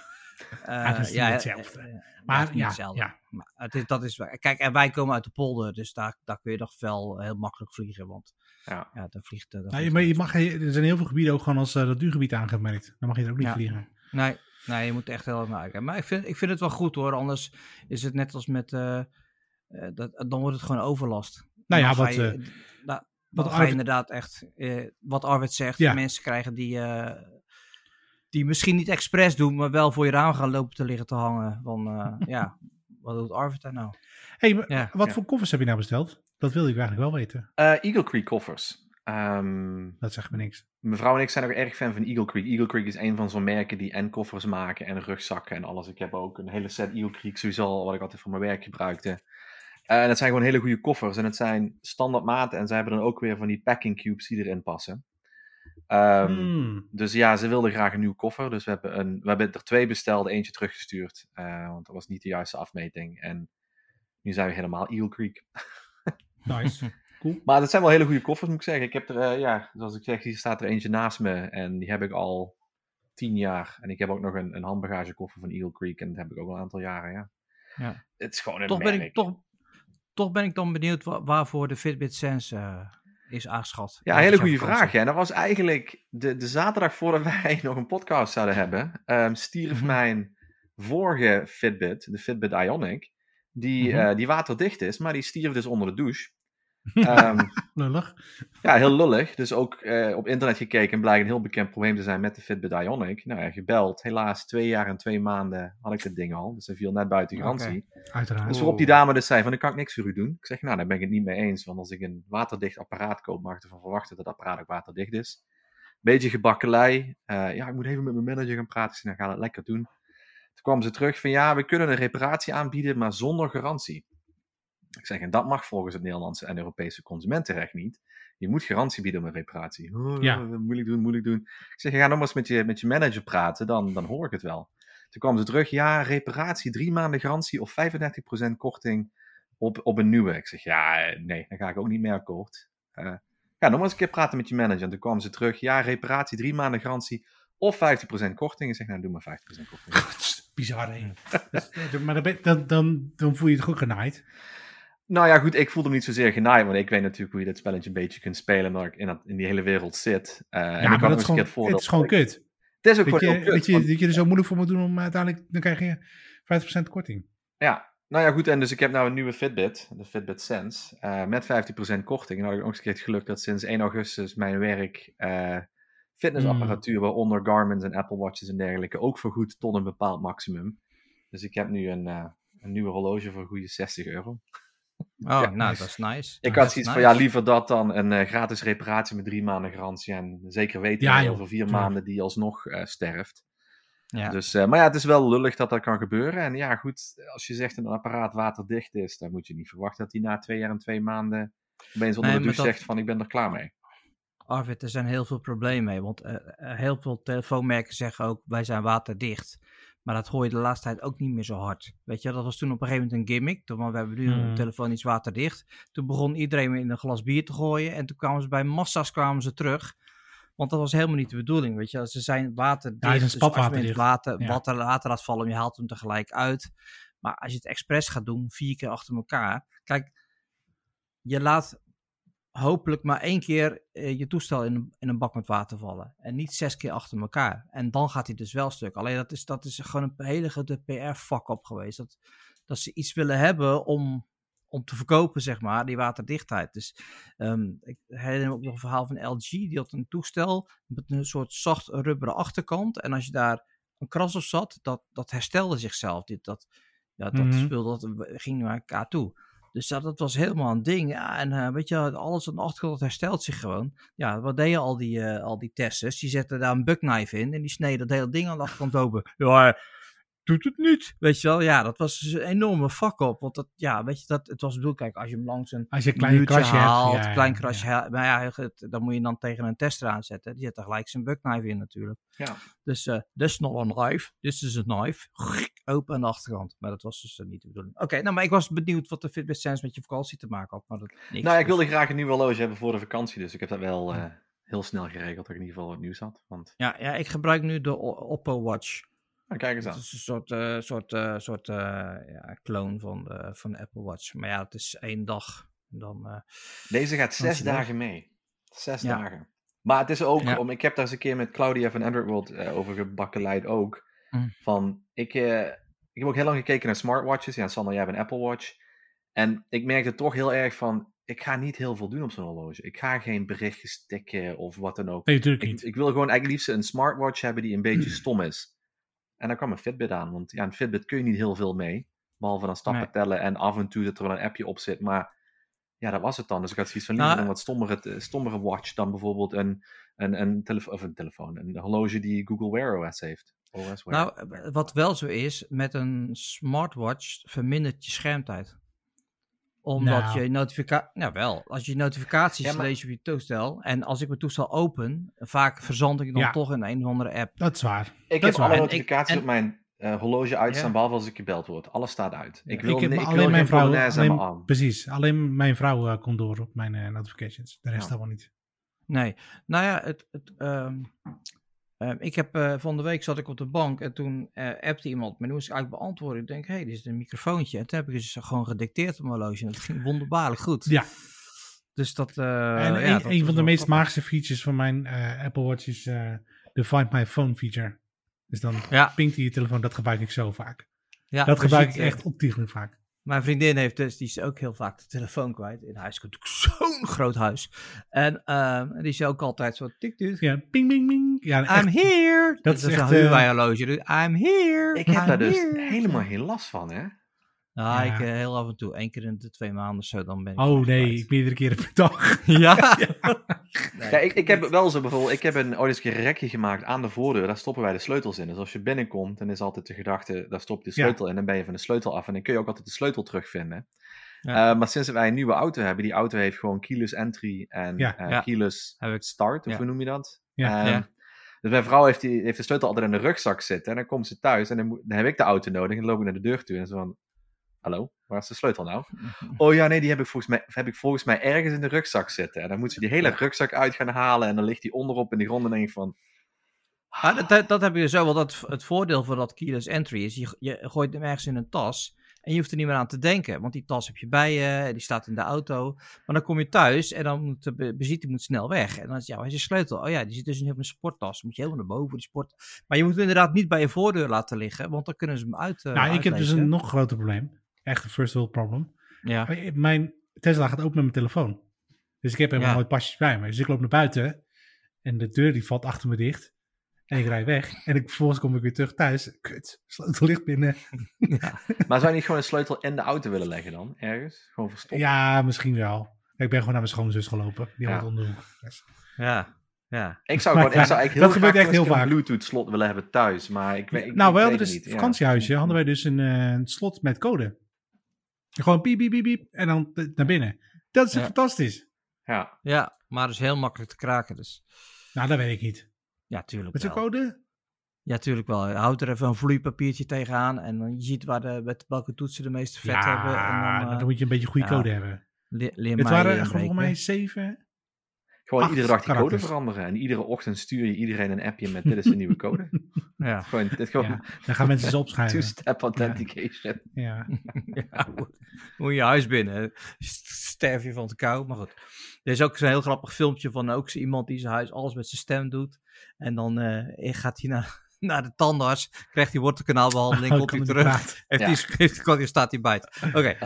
A: eh,
B: het is niet
A: ja,
B: hetzelfde.
A: eh,
B: Maar
A: het is niet
B: ja,
A: hetzelfde.
B: ja.
A: Maar het is, dat is, kijk, en wij komen uit de polder, dus daar, daar kun je nog wel heel makkelijk vliegen. Want
C: Ja.
A: ja, daar vliegt... daar
B: Nou,
A: vliegt
B: maar je mag, er zijn heel veel gebieden ook gewoon als uh, natuurgebied aangemerkt. Dan mag je er ook niet
A: Ja.
B: vliegen.
A: Nee, nee, je moet echt heel erg naar uitkijken. Maar ik vind, ik vind het wel goed hoor, anders is het net als met... eh, eh, dat, dan wordt het gewoon overlast.
B: Nou ja,
A: Dan ga
B: wat,
A: je-
B: eh,
A: nou,
B: wat
A: dan ga je
B: Arvid-
A: inderdaad echt, eh, wat Arvid zegt,
B: Ja.
A: mensen krijgen die, eh, die misschien niet expres doen, maar wel voor je raam gaan lopen te liggen te hangen. Van, eh, ja, wat doet Arvid daar nou?
B: hey, maar
A: Ja,
B: wat
C: ja.
B: voor koffers heb je nou besteld? Dat wil ik eigenlijk wel weten.
C: Eh, Eagle Creek koffers. Ehm,
B: Dat zegt me niks.
C: Mevrouw en ik zijn ook erg fan van Eagle Creek. Eagle Creek is een van zo'n merken die en koffers maken en rugzakken en alles. Ik heb ook een hele set Eagle Creek sowieso al, wat ik altijd voor mijn werk gebruikte. Eh, en het zijn gewoon hele goede koffers en het zijn standaard maten en zij hebben dan ook weer van die packing cubes die erin passen. Ehm,
B: Hmm.
C: Dus ja, ze wilden graag een nieuwe koffer. Dus we hebben, een, we hebben er twee besteld, eentje teruggestuurd. eh, want dat was niet de juiste afmeting. En nu zijn we helemaal Eagle Creek.
B: Nice. Cool.
C: Maar dat zijn wel hele goede koffers, moet ik zeggen. Ik heb er, eh, ja, zoals ik zeg, hier staat er eentje naast me. En die heb ik al tien jaar. En ik heb ook nog een, een handbagagekoffer van Eagle Creek. En dat heb ik ook al een aantal jaren, ja.
A: Ja.
C: Het is gewoon een
A: Toch ben, ik, toch, toch ben ik dan benieuwd wa- waarvoor de Fitbit Sense eh, is aangeschat.
C: Ja, hele goede vraag. Ja. En dat was eigenlijk de, de zaterdag voordat wij nog een podcast zouden hebben. ehm stierf
A: Mhm.
C: mijn vorige Fitbit, de Fitbit Ionic, die,
A: Mhm.
C: eh, die waterdicht is, maar die stierf dus onder de douche. Ehm,
B: Lullig.
C: ja, heel lullig. Dus ook eh, op internet gekeken en blijkt een heel bekend probleem te zijn met de Fitbit Ionic. Nou ja, gebeld. Helaas, twee jaar en twee maanden had ik dit ding al. Dus hij viel net buiten garantie.
B: Uiteraard.
C: Dus waarop die dame dus zei van, dan kan ik niks voor u doen. Ik zeg, nou, daar ben ik het niet mee eens. Want als ik een waterdicht apparaat koop, mag ik ervan verwachten dat het apparaat ook waterdicht is. Beetje gebakkelei. Eh, ja, ik moet even met mijn manager gaan praten. Ik zeg, nou, ga dat lekker doen. Toen kwam ze terug van, ja, we kunnen een reparatie aanbieden, maar zonder garantie. Ik zeg, en dat mag volgens het Nederlandse en Europese consumentenrecht niet. Je moet garantie bieden op een reparatie. Oh,
B: Ja.
C: Moeilijk doen, moeilijk doen. Ik zeg, ga nog eens met je, met je manager praten, dan, dan hoor ik het wel. Toen kwam ze terug, ja, reparatie, drie maanden garantie of 35% korting op, op een nieuwe. Ik zeg, ja, eh, nee, dan ga ik ook niet meer akkoord. Eh ja, nog eens een keer praten met je manager. En toen kwam ze terug, ja, reparatie, drie maanden garantie of 50% korting. Ik zeg, nou, doe maar 50% korting.
B: Bizar, hè? Dat- dat- maar dan, dan, dan, voel je het ook genaaid.
C: Nou ja, goed, ik voelde me niet zozeer genaaid, want ik weet natuurlijk hoe je dit spelletje een beetje kunt spelen, omdat ik in, dat, in die hele wereld zit. Eh,
B: Ja, maar dat is gewoon,
C: voordeel
B: het is gewoon
C: dat ik-
B: kut.
C: Het is ook
B: Dat
C: gewoon
B: je,
C: kut,
B: dat, je, dat er zo moeilijk voor moet doen om uiteindelijk, dan krijg je 50% korting.
C: Ja, nou ja, goed. En dus ik heb nou een nieuwe Fitbit, de Fitbit Sense, eh, met 15% korting. En dan had ik ook eens een keer het geluk dat sinds 1 augustus mijn werk eh, fitnessapparatuur, waaronder Garmin's en Apple Watches en dergelijke, ook vergoed tot een bepaald maximum. Dus ik heb nu een, een nieuwe horloge voor een goede 60 euro.
A: Oh,
C: Ja,
A: nou,
B: nice.
A: dat is nice.
C: Ik had zoiets van, ja, liever dat dan een eh, gratis reparatie met drie maanden garantie. En zeker weten
B: Ja,
C: over vier
B: tuurlijk.
C: maanden die alsnog eh, sterft.
A: Ja.
C: Dus, eh, maar ja, het is wel lullig dat dat kan gebeuren. En ja, goed, als je zegt dat een apparaat waterdicht is, dan moet je niet verwachten dat hij na twee jaar en twee maanden opeens onder
A: Nee,
C: de douche
A: dat-
C: zegt van ik ben er klaar mee.
A: Arvid, er zijn heel veel problemen mee. Want heel veel telefoonmerken zeggen ook, wij zijn waterdicht. Maar dat hoor je de laatste tijd ook niet meer zo hard. Weet je, dat was toen op een gegeven moment een gimmick. Toen, want we hebben nu een
B: Hmm.
A: telefoon iets waterdicht. Toen begon iedereen in een glas bier te gooien. En toen kwamen ze bij massa's kwamen ze terug. Want dat was helemaal niet de bedoeling, weet je. Ze zijn waterdicht.
B: Ja, is een
A: dus
B: spatwaterdicht.
A: water,
B: Ja.
A: water, water laat vallen, je haalt hem tegelijk uit. Maar als je het expres gaat doen, vier keer achter elkaar. Kijk, je laat hopelijk maar één keer eh, je toestel in, een- in een bak met water vallen. En niet zes keer achter elkaar. En dan gaat hij dus wel stuk. Alleen dat is, dat is gewoon een hele grote PR-fuck-up geweest. Dat, dat ze iets willen hebben om, om te verkopen, zeg maar, die waterdichtheid. Dus ehm, ik herinner me ook nog een verhaal van LG. Die had een toestel met een soort zacht rubberen achterkant. En als je daar een kras op zat, dat, dat herstelde zichzelf. Dit, dat, ja, dat spul dat ging naar elkaar toe. Dus dat, dat was helemaal een ding. Ja, en eh, weet je, alles aan de achterkant herstelt zich gewoon. Ja, wat deden al die, eh, al die testers? Die zetten daar een buckknife in en die sneden dat hele ding aan de achterkant open. Ja, doet het niet. Weet je wel, ja, dat was dus een enorme fuck op. Want dat, ja, weet je, dat, het was bedoeld, kijk, als je hem langs een
B: Als je een klein krasje
A: haalt,
B: hebt. ja,
A: klein krasje,
B: ja.
A: haalt, maar ja, het- dan moet je dan tegen een tester aanzetten. Die zet er gelijk zijn buckknife in natuurlijk.
C: Ja.
A: Dus, eh this is not a knife, this is a knife. open aan de achterkant. Maar dat was dus eh, niet de bedoeling. Oké, nou, maar ik was benieuwd wat de Fitbit Sense met je vakantie te maken had. Maar dat, niks,
C: Nou, ik
A: dus-
C: wilde graag een nieuw horloge hebben voor de vakantie, dus ik heb dat wel eh, heel snel geregeld dat ik in ieder geval wat nieuws had. Want,
A: Ja, ja, ik gebruik nu de Oppo Watch.
C: Nou, kijk eens
A: Het
C: aan.
A: is een soort, eh soort, eh, soort eh, ja, clone van de, van de Apple Watch. Maar ja, het is één dag. Dan,
C: Deze gaat zes dagen mee. Zes
A: Ja.
C: dagen. Maar het is ook,
A: Ja.
C: om, ik heb daar eens een keer met Claudia van Android World over gebakkeleid ook.
A: Mm.
C: Van, ik, ik heb ook heel lang gekeken naar smartwatches. Ja, Sander, jij hebt een Apple Watch. En ik merkte toch heel erg van, ik ga niet heel veel doen op zo'n horloge. Ik ga geen berichtjes tikken of wat dan ook.
B: Nee, natuurlijk
C: Ik,
B: niet.
C: ik wil gewoon eigenlijk liefst een smartwatch hebben die een beetje stom is. En dan kwam een Fitbit aan, want ja, een Fitbit kun je niet heel veel mee. Behalve dan stappen
A: Nee.
C: tellen en af en toe dat er wel een appje op zit. Maar ja, dat was het dan. Dus ik had zoiets van
A: Nou,
C: een wat stommere, eh, stommere watch dan bijvoorbeeld een, een, een, telefo of een telefoon, een horloge die Google Wear OS heeft. OS Wear.
A: Nou, wat wel zo is, met een smartwatch vermindert je schermtijd. Omdat
B: Nou.
A: je notificatie. Nou wel, als je notificaties
C: Ja, maar-
A: leest op je toestel. En als ik mijn toestel open, vaak verzand ik dan
B: Ja.
A: toch in een of andere app.
B: Dat is waar.
C: ik
B: dat
C: heb
B: is waar.
C: alle notificaties
A: en-
C: op mijn eh, horloge uitstaan,
A: Ja.
C: behalve als ik gebeld word. Alles staat uit. Ik wil,
B: ik heb
C: ik wil
B: alleen
C: geen
B: mijn vrouw.
C: Aan
B: Alleen,
C: arm.
B: precies. Alleen mijn vrouw eh, komt door op mijn eh, notifications. De rest
C: Ja.
B: allemaal niet.
A: Nee, nou ja, het, het, ehm, ehm, ik heb eh, van de week zat ik op de bank en toen eh appte iemand me. En toen moest ik eigenlijk beantwoorden. Ik denk, hé, hey, dit is een microfoontje. En toen heb ik dus gewoon gedicteerd op mijn horloge. En dat ging wonderbaarlijk goed.
B: Ja.
A: Dus dat. eh,
B: en
A: ja,
B: een,
A: dat
B: een
A: was
B: van de meest
A: grappig.
B: magische features van mijn Apple Watch is de Find My Phone feature. Dus dan
A: Ja,
B: pinkt hij je telefoon. Dat gebruik ik zo vaak.
A: ja,
B: dat gebruik ik echt ontiegelijk vaak.
A: Mijn vriendin heeft dus, die is ook heel vaak de telefoon kwijt. In huis is natuurlijk zo'n groot huis. En ehm, die is ook altijd zo tik tik.
B: Ja, ping, ping, ping. Ja,
A: I'm
B: echt,
A: here.
B: Dat is
A: een
B: echt, eh.
A: Dus I'm here.
C: Ik heb
A: I'm
C: daar dus helemaal geen last van, hè?
A: Nou,
B: Ja.
A: ik eh, heel af en toe. één keer in de twee maanden of zo, dan ben ik
B: oh nee,
A: kwijt.
B: meerdere keren per dag.
A: Ja. Nee,
C: Ja, ik, ik heb wel zo bijvoorbeeld, ik heb een, ooit eens een keer een rekje gemaakt aan de voordeur, daar stoppen wij de sleutels in. Dus als je binnenkomt, dan is altijd de gedachte, daar stop je de
B: Ja.
C: sleutel in, dan ben je van de sleutel af en dan kun je ook altijd de sleutel terugvinden.
A: Ja.
C: Eh, maar sinds wij een nieuwe auto hebben, die auto heeft gewoon keyless entry en
B: Ja.
C: eh,
A: Ja.
C: keyless
A: Heb ik-
C: start, of
A: Ja.
C: hoe noem je dat?
B: Ja.
C: Ehm,
A: Ja.
C: Dus mijn vrouw heeft, die, heeft de sleutel altijd in de rugzak zitten en dan komt ze thuis en dan heb ik de auto nodig en dan loop ik naar de deur toe en zo van, hallo, waar is de sleutel nou? Oh ja, nee, die heb ik volgens mij, heb ik volgens mij ergens in de rugzak zitten. En dan moet ze die hele rugzak uit gaan halen. En dan ligt die onderop in de grond. En dan denk ik van.
A: Ah, dat, dat, dat heb je zo, want dat, het voordeel van dat keyless entry is, je, je gooit hem ergens in een tas en je hoeft er niet meer aan te denken, want die tas heb je bij je, die staat in de auto, maar dan kom je thuis en dan moet de be- bezieter moet snel weg. En dan is ja, waar is je sleutel? Oh ja, die zit dus in een sporttas, dan moet je helemaal naar boven, die sport. Maar je moet hem inderdaad niet bij je voordeur laten liggen, want dan kunnen ze hem uit eh,
B: nou, ik heb dus een nog groter probleem. Echt een first world problem.
A: Ja,
B: Mijn Tesla gaat open met mijn telefoon. Dus ik heb helemaal
A: Ja.
B: nooit pasjes bij me. Dus ik loop naar buiten en de deur die valt achter me dicht. En ik rijd weg. En ik, vervolgens kom ik weer terug thuis. Kut, sleutel ligt binnen.
A: ja.
C: Maar zou je niet gewoon een sleutel in de auto willen leggen dan? Ergens? Gewoon verstopt?
B: Ja, misschien wel. Ik ben gewoon naar mijn schoonzus gelopen. Die
C: Ja.
B: had. Dus-
A: ja, ja.
C: Ik zou,
B: Maar
C: gewoon, ik zou eigenlijk heel
B: dat gebeurt
C: graag
B: echt heel vaak.
C: een Bluetooth slot willen hebben thuis. Maar ik weet ik,
B: nou, dus
C: het ja.
B: vakantiehuisje. Hadden wij dus een, eh, een slot met code. Gewoon piep, piep, piep, piep. En dan naar binnen. Dat is
A: Ja.
B: fantastisch.
C: Ja.
A: Ja, maar dat is heel makkelijk te kraken, dus
B: Nou, dat weet ik niet.
A: ja, tuurlijk
B: Met zo'n code?
A: Ja, tuurlijk wel. Houd er even een vloeipapiertje tegenaan en dan je ziet waar de, met welke toetsen de meeste vet
B: ja,
A: hebben. En dan,
B: dan,
A: eh,
B: moet je een beetje goede
A: ja.
B: code hebben.
A: leer
B: Het
A: mij
B: waren volgens mij zeven.
C: Gewoon
B: Acht
C: iedere dag die code veranderen. En iedere ochtend stuur je iedereen een appje met dit is de nieuwe code.
A: Ja.
C: Gewoon, dit gewoon
B: Ja, dan gaan mensen ze opschrijven.
C: two-step authentication.
B: Ja.
A: ja, moet- moet je huis binnen. St- Sterf je van de kou. Maar goed. Er is ook zo'n heel grappig filmpje van ook iemand die zijn huis alles met zijn stem doet. En dan eh, gaat hij naar, naar de tandarts, krijgt hij wortelkanaalbehandeling,
B: Oh,
A: komt hij terug. Heeft
C: Ja.
A: die, kan die, staat hij bij. Oké.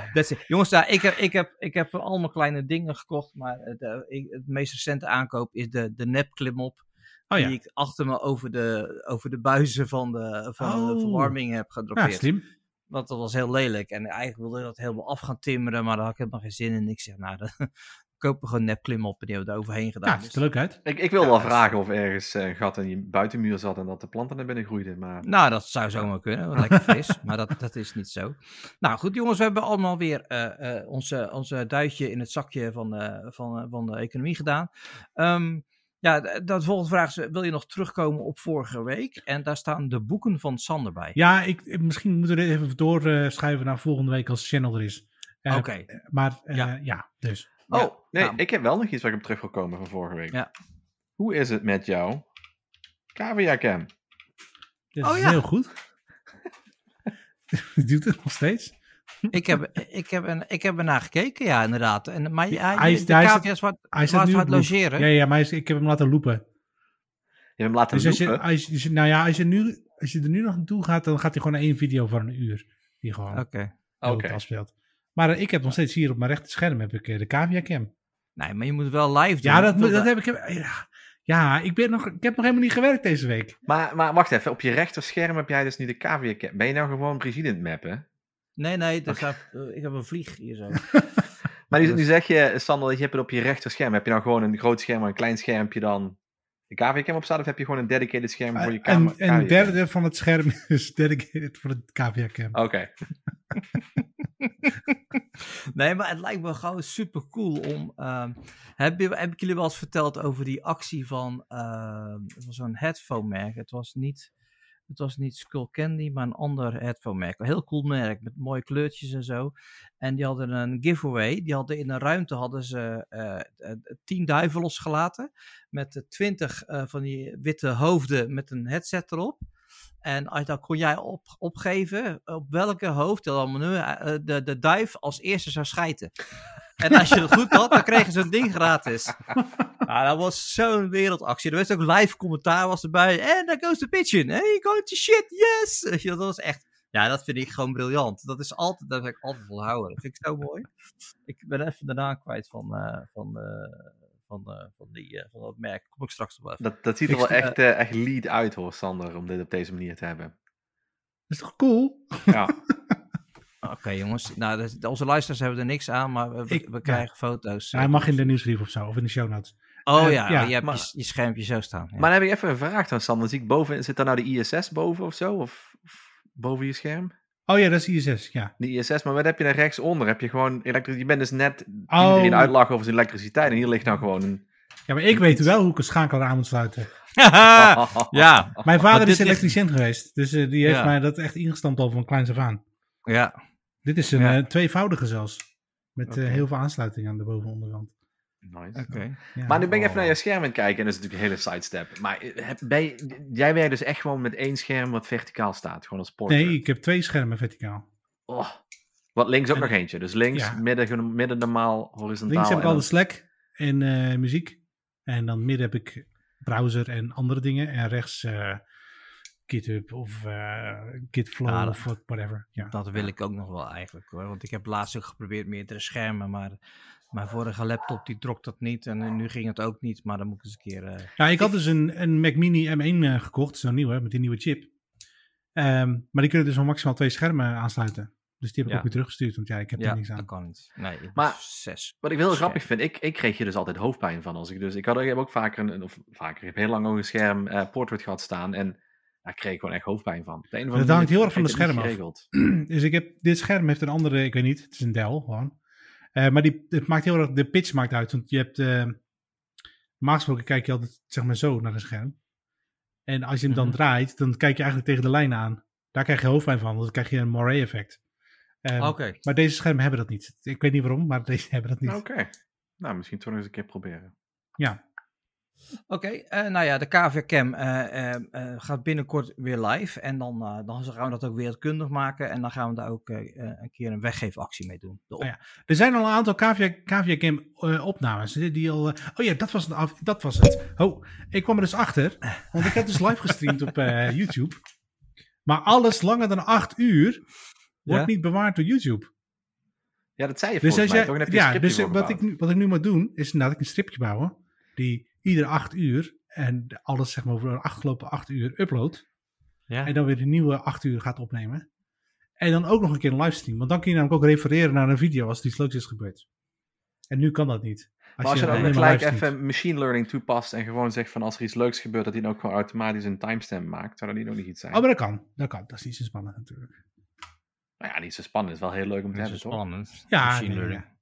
A: Jongens, daar, ik, heb, ik, heb, ik heb allemaal kleine dingen gekocht, maar het, eh, ik- het meest recente aankoop is de, de nepklimop.
B: Oh ja.
A: Die ik achter me over de, over de buizen van de, van de
B: Oh.
A: verwarming heb
B: ja,
A: gedropeerd.
B: slim.
A: Want dat was heel lelijk. En eigenlijk wilde ik dat helemaal af gaan timmeren, maar daar had ik helemaal geen zin in. Ik zeg, nou, dan kopen we gewoon nepklimop en die hebben we er overheen gedaan.
B: Ja, het ziet er leuk uit.
C: Ik, ik wil
A: Ja,
C: wel
A: dat is-
C: vragen of ergens eh, een gat in die buitenmuur zat en dat de planten naar binnen groeiden. Maar
A: Nou, dat zou zomaar kunnen. wat Lekker fris. maar dat, dat is niet zo. Nou goed, jongens. We hebben allemaal weer eh, eh, onze, onze duitje in het zakje van, eh, van, van de economie gedaan. Ehm, Ja, de, de volgende vraag is, wil je nog terugkomen op vorige week? En daar staan de boeken van Sander bij.
B: Ja, ik, misschien moeten we dit even doorschuiven naar volgende week als Channel er is.
A: Oké.
B: Maar eh,
A: Ja.
B: ja. dus.
C: Oh,
A: Ja,
C: nee,
A: nou.
C: ik heb wel nog iets waar ik op terug wil komen van vorige week.
A: Ja.
C: Hoe is het met jou? Cavia Cam.
B: Dit
A: Oh,
B: is
A: ja.
B: heel goed. Doet het nog steeds.
A: Ik heb, ik heb, een, ik heb ernaar gekeken, ja, inderdaad. En, maar ja,
B: Hij is-
A: de
B: hij is-
A: cavia's waar,
B: Hij
A: het
B: loop.
A: logeren.
B: Ja, ja, maar hij ik heb hem laten lopen.
C: Je hebt hem laten
B: Dus als je,
C: lopen.
B: als je, nou ja, als je, nu, als je er nu nog naartoe gaat, dan gaat hij gewoon naar één video van een uur. Die gewoon
A: Oké.
B: goed afspeelt. Maar eh, ik heb nog steeds hier op mijn rechter scherm heb ik, eh, de cavia cam.
A: Nee, maar je moet wel live doen.
B: Ja, dat, dat heb ik. Ja, ja ik, ben nog, ik heb nog helemaal niet gewerkt deze week.
C: Maar, maar wacht even, op je rechterscherm heb jij dus niet de Cavia Cam. Ben je nou gewoon het mappen?
A: Nee, nee, dat eh, ik heb een vlieg hier zo.
C: Maar nu,
A: Dus-
C: nu zeg je, Sander, dat je hebt het op je rechterscherm. Heb je nou gewoon een groot scherm en een klein schermpje dan de Cam op staat? Of heb je gewoon een dedicated scherm voor je camera?
B: En een derde van het scherm is dedicated voor de cavia cam.
C: Oké.
A: Nee, maar het lijkt me gewoon super cool om. ehm, heb, heb ik jullie wel eens verteld over die actie van. ehm, het was zo'n headphone merk. Het was niet. Het was niet Skull Candy, maar een ander headphone merk. Een heel cool merk met mooie kleurtjes en zo. En die hadden een giveaway. Die hadden in een ruimte hadden ze eh, eh, tien duiven losgelaten. Met twintig eh, van die witte hoofden met een headset erop. En als- dan kon jij op, opgeven op welke hoofd nu, eh, de, de duif als eerste zou schijten. En als je het goed had, dan kregen ze een ding gratis. Nou, dat was zo'n wereldactie. Er was ook live commentaar was erbij. En daar goes the pigeon. Hey, go to shit, yes! Weet je, Dat was echt... Ja, dat vind ik gewoon briljant. Dat is altijd, dat heb ik altijd volhouden. Dat vind ik zo mooi. Ik ben even naam kwijt van, eh, van, eh, van, eh, van, die, eh, van dat merk. Kom ik straks nog wel even.
C: Dat, dat ziet er
B: Ik
C: wel echt, eh, echt lead uit hoor, Sander, om dit op deze manier te hebben.
B: Dat is toch cool?
C: Ja.
A: Oké, jongens. Nou, onze luisteraars hebben er niks aan, maar we, we-
B: Ik-
A: we
B: ja.
A: krijgen foto's.
B: Hij mag in de nieuwsbrief of zo, of in de show notes.
A: Oh ja,
B: ja,
A: je hebt
C: maar-
A: je, je schermpje zo staan. Ja.
C: Maar dan heb ik even een vraag dan, Sander. Zie ik boven, zit daar nou de ISS boven of zo? Of, of boven je scherm?
B: Oh ja, dat is ISS, ja.
C: De ISS, maar wat heb je daar rechtsonder? Heb je gewoon elektrisch... Je bent dus net
B: Oh.
C: iedereen uitlachen over zijn elektriciteit. En hier ligt nou gewoon een...
B: Ja, maar ik weet wel hoe ik een schakelaar aan moet sluiten.
A: ja,
B: Mijn vader is elektricien geweest, dus eh, die heeft
A: Ja.
B: mij dat echt ingestampt al van kleins af aan.
A: ja.
B: Dit is een
A: Ja.
B: eh, tweevoudige zelfs. Met eh, heel veel aansluitingen aan de boven- en onderkant.
C: Nice.
A: Oké.
B: Ja.
C: Maar nu ben ik
A: Oh.
C: even naar je scherm aan het kijken en dat is natuurlijk een hele sidestep. Maar eh, heb, ben je- jij werkt dus echt gewoon met één scherm wat verticaal staat, gewoon als portrait.
B: Nee, ik heb twee schermen verticaal.
C: Oh. Wat links ook
B: En-
C: nog eentje. Dus links,
B: Ja.
C: midden, midden normaal, horizontaal.
B: Links heb ik al de Slack en eh, muziek. En dan midden heb ik browser en andere dingen. En rechts eh, GitHub of eh GitFlow
A: Ja, dat-
B: of whatever. Ja.
A: Dat wil ik ook nog wel eigenlijk hoor. Want ik heb laatst ook geprobeerd meerdere schermen, maar mijn vorige laptop die trok dat niet. En eh, nu ging het ook niet, maar dan moet ik eens een keer... eh,
B: Ja, ik had dus een, een Mac Mini M1 eh, gekocht, zo'n nieuwe, met die nieuwe chip. Ehm, maar die kunnen dus wel maximaal twee schermen aansluiten. Dus die heb ik
C: Ja.
B: ook weer teruggestuurd, want ja, ik heb
A: ja,
B: er niks
A: dat
B: aan.
A: kan niet. Nee,
C: Maar-
A: zes.
C: Wat ik heel
A: Scherm.
C: grappig vind, ik, ik kreeg hier dus altijd hoofdpijn van. Als ik, dus, ik, had, ik heb ook vaker, een, of vaker, ik heb heel lang ook een scherm eh, portrait gehad staan. En daar kreeg ik gewoon echt hoofdpijn van. De een andere
B: Dat hangt heel erg van de
C: het
B: scherm af. Dus ik heb, dit scherm heeft een andere, ik weet niet, het is een Dell gewoon. Eh, maar die, het maakt heel erg, de pitch maakt uit. Want je hebt, eh gesproken kijk je altijd zeg maar zo naar een scherm. En als je hem dan
A: Mhm.
B: draait, dan kijk je eigenlijk tegen de lijn aan. Daar krijg je hoofdpijn van, want dan krijg je een moire effect. Ehm. Maar deze schermen hebben dat niet. Ik weet niet waarom, maar deze hebben dat niet.
C: Oké. Nou, misschien toch eens een keer proberen.
B: Ja,
A: Oké, eh, nou ja, de KVK Cam eh, eh, eh, gaat binnenkort weer live. En dan, eh, dan gaan we dat ook wereldkundig maken. En dan gaan we daar ook een keer een weggeefactie mee doen.
B: Oh ja. Er zijn al een aantal eh, opnames. Die die al, oh ja, dat was, het af, dat was het. Oh, ik kwam er dus achter. Want ik heb dus live gestreamd op eh, YouTube. Maar alles langer dan acht uur wordt
A: Ja?
B: niet bewaard door YouTube.
C: Ja, dat zei je
B: Dus
C: volgens
B: als
C: mij.
B: jij,
C: toch? En heb je
B: ja, dus wat ik, wat ik nu moet doen, is inderdaad een stripje bouwen. Die iedere acht uur en alles zeg maar over de afgelopen acht uur uploadt.
A: Ja?
B: En dan weer de nieuwe acht uur gaat opnemen. En dan ook nog een keer een livestream. Want dan kun je namelijk ook refereren naar een video als er iets leuks is gebeurd. En nu kan dat niet.
C: Maar als je dan ook gelijk even machine learning toepast en gewoon zegt van als er iets leuks gebeurt, dat hij dan ook gewoon automatisch een timestamp maakt, zou dat niet ook niet iets zijn?
B: Oh, maar dat kan. Dat kan. Dat is niet zo spannend natuurlijk.
C: Nou ja, niet zo spannend. Het is wel heel leuk om te hebben, toch?
A: spannend.
B: Ja,
A: Machine
B: nee,
A: learning. Ja.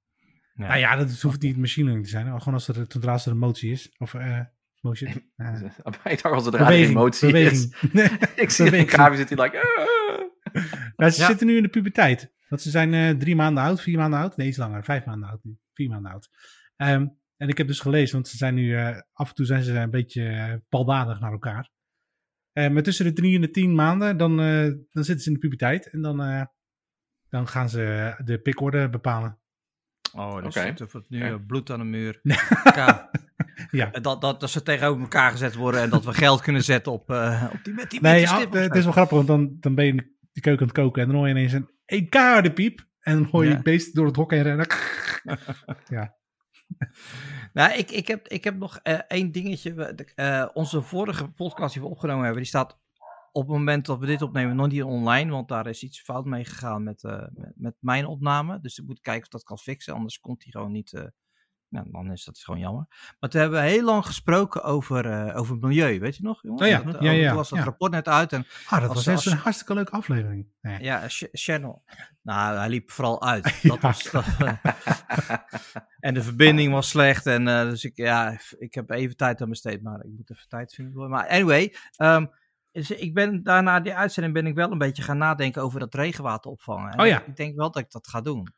B: Nou ja, dat hoeft niet machine learning te zijn. Gewoon als er, zodra als er een motie is. Of eh, Motion. Ja.
C: ik dacht al zodra er
B: Beweging.
C: emotie
B: beweging.
C: is. ik zie in
B: Beweging.
C: de kamer zit hij like... "Ah."
B: Nou, ze
A: Ja.
B: zitten nu in de puberteit. Want ze zijn eh, drie maanden oud, vier maanden oud. Nee, iets langer. Vijf maanden oud nu. Vier maanden oud. Ehm, en ik heb dus gelezen, want ze zijn nu... eh, af en toe zijn ze een beetje baldadig naar elkaar. Eh, maar tussen de drie en de tien maanden, dan, dan zitten ze in de puberteit. En dan, dan gaan ze de pikorde bepalen.
A: Oh, dus
C: Oké.
A: er wordt nu eh, bloed aan de muur.
B: Ja.
A: Dat, dat, dat ze tegenover elkaar gezet worden en dat we geld kunnen zetten op, eh, op die met die
B: Nee, het is wel grappig, want dan, dan ben je in de keuken aan het koken en dan hoor je ineens een, een keiharde piep. En dan hoor je
A: Ja.
B: het beest door het hok heen rennen.
A: Nou, ik, ik, heb, ik heb nog eh, één dingetje. Onze vorige podcast die we opgenomen hebben, die staat op het moment dat we dit opnemen nog niet online. Want daar is iets fout mee gegaan met, eh, met, met mijn opname. Dus ik moet kijken of dat kan fixen. Anders komt die gewoon niet. eh, nou, dan is dat gewoon jammer. Maar toen hebben we heel lang gesproken over, eh, over milieu. Weet je nog?
B: Oh ja,
A: Dat,
B: ja,
A: Toen was dat
B: ja.
A: rapport net uit. En
B: Ah, dat
A: Als-
B: was echt een hartstikke leuke aflevering. Nee.
A: ja, Ch- Channel. Nou, hij liep vooral uit. Dat was, dat, en de verbinding was slecht. En dus ik, ja, ik heb even tijd aan besteed. Maar ik moet even tijd vinden. Maar anyway, ehm, ik ben daarna die uitzending ben ik wel een beetje gaan nadenken over dat regenwater opvangen. En
B: Oh ja.
A: Ik denk wel dat ik dat ga doen.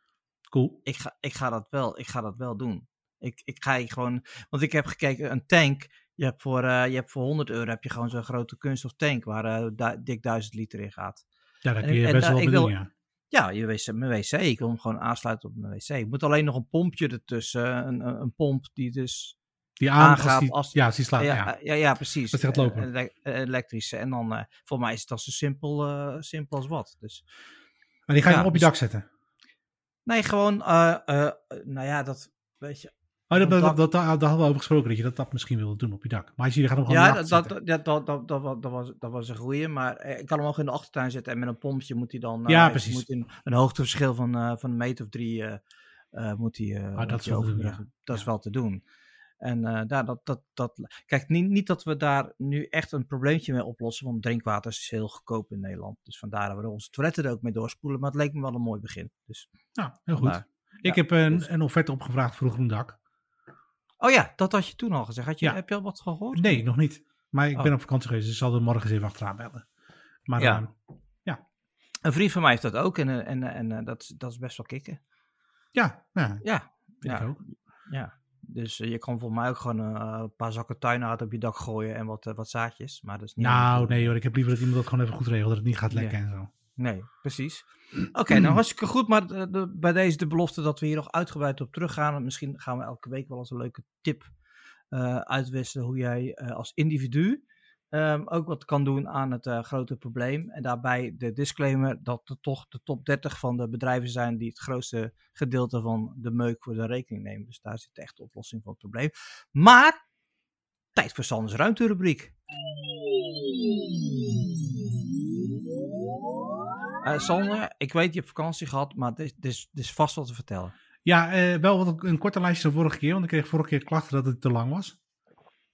B: Cool.
A: Ik ga, ik ga, dat, wel, ik ga dat wel doen. Ik, ik ga gewoon, want ik heb gekeken, een tank. Je hebt voor, eh, je hebt voor 100 euro heb je gewoon zo'n grote kunststof tank waar du- dik 1000 liter in gaat.
B: Ja, daar
A: En-
B: kun je
A: en
B: best
A: daar-
B: wel doen, ja.
A: Ja, je wc, mijn wc. Ik wil hem gewoon aansluiten op mijn wc. Ik moet alleen nog een pompje ertussen. Een, een, een pomp die dus...
B: Die aan,
A: aangaat
B: als die,
A: als-
B: ja, als die slaat,
A: ja,
B: ja.
A: ja. Ja, precies.
B: Dat gaat lopen.
A: Eh, ele- eh, elektrische. En dan, eh voor mij is het al zo simpel, eh, simpel als wat. Dus,
B: Maar die ga je
A: Ja,
B: op je
A: dus-
B: dak zetten.
A: nee, gewoon... eh, eh, nou ja, dat... Weet je...
B: Oh, dat, dat,
A: dak.
B: dat, dat, daar hadden we over gesproken, dat je dat, dat misschien wilde doen op je dak. Maar als je gaat hem gewoon
A: Ja, dat, dat, dat, dat, dat, dat, was- dat, was, dat een goeie. Maar eh, ik kan hem ook in de achtertuin zetten. En met een pompje moet hij dan... eh,
B: Ja, precies.
A: Moet in een hoogteverschil van, eh, van een meter of drie... eh, eh, moet hij, eh,
B: Ah, dat is.
A: Dat wel te doen. En eh, daar, dat, dat, dat, kijk, niet, niet dat we daar nu echt een probleempje mee oplossen, want drinkwater is heel goedkoop in Nederland. Dus vandaar dat we onze toiletten er ook mee doorspoelen. Maar het leek me wel een mooi begin. Dus,
B: Nou, heel goed. ik
A: ja,
B: heb een,
A: dus-
B: een offerte opgevraagd voor groen dak.
A: Oh ja, dat had je toen al gezegd. Had je,
B: Ja.
A: Heb je al wat gehoord?
B: Nee, nog niet. Maar ik
A: Oh.
B: ben op vakantie geweest, dus ik zal er morgen eens even achteraan bellen. Maar
A: Ja.
B: eh,
A: Een vriend van mij heeft dat ook en, eh, en, eh, en dat, dat is best wel kicken.
B: ja, ja,
A: Ja, ja.
B: ik ook.
A: ja. Dus eh, je kan volgens mij ook gewoon eh, een paar zakken tuinaard op je dak gooien en wat, eh, wat zaadjes. Maar dat is niet
B: Nou, nee hoor, ik heb liever dat iemand dat gewoon even goed regelt, dat het niet gaat lekken en zo.
A: Nee, precies. Oké, nou hartstikke goed. Maar de, de- bij deze de belofte dat we hier nog uitgebreid op teruggaan. En Misschien gaan we elke week wel eens een leuke tip uitwisselen hoe jij als individu ehm, ook wat kan doen aan het eh, grote probleem. En daarbij de disclaimer dat er toch de top 30 van de bedrijven zijn die het grootste gedeelte van de meuk voor de rekening nemen. Dus daar zit echt de oplossing van het probleem. Maar, tijd voor Sanders ruimterubriek. Eh Sander, ik weet je hebt vakantie gehad, maar dit is vast wat te vertellen.
B: Ja, eh, wel wat een korte lijstje dan vorige keer, want ik kreeg vorige keer klachten dat het te lang was.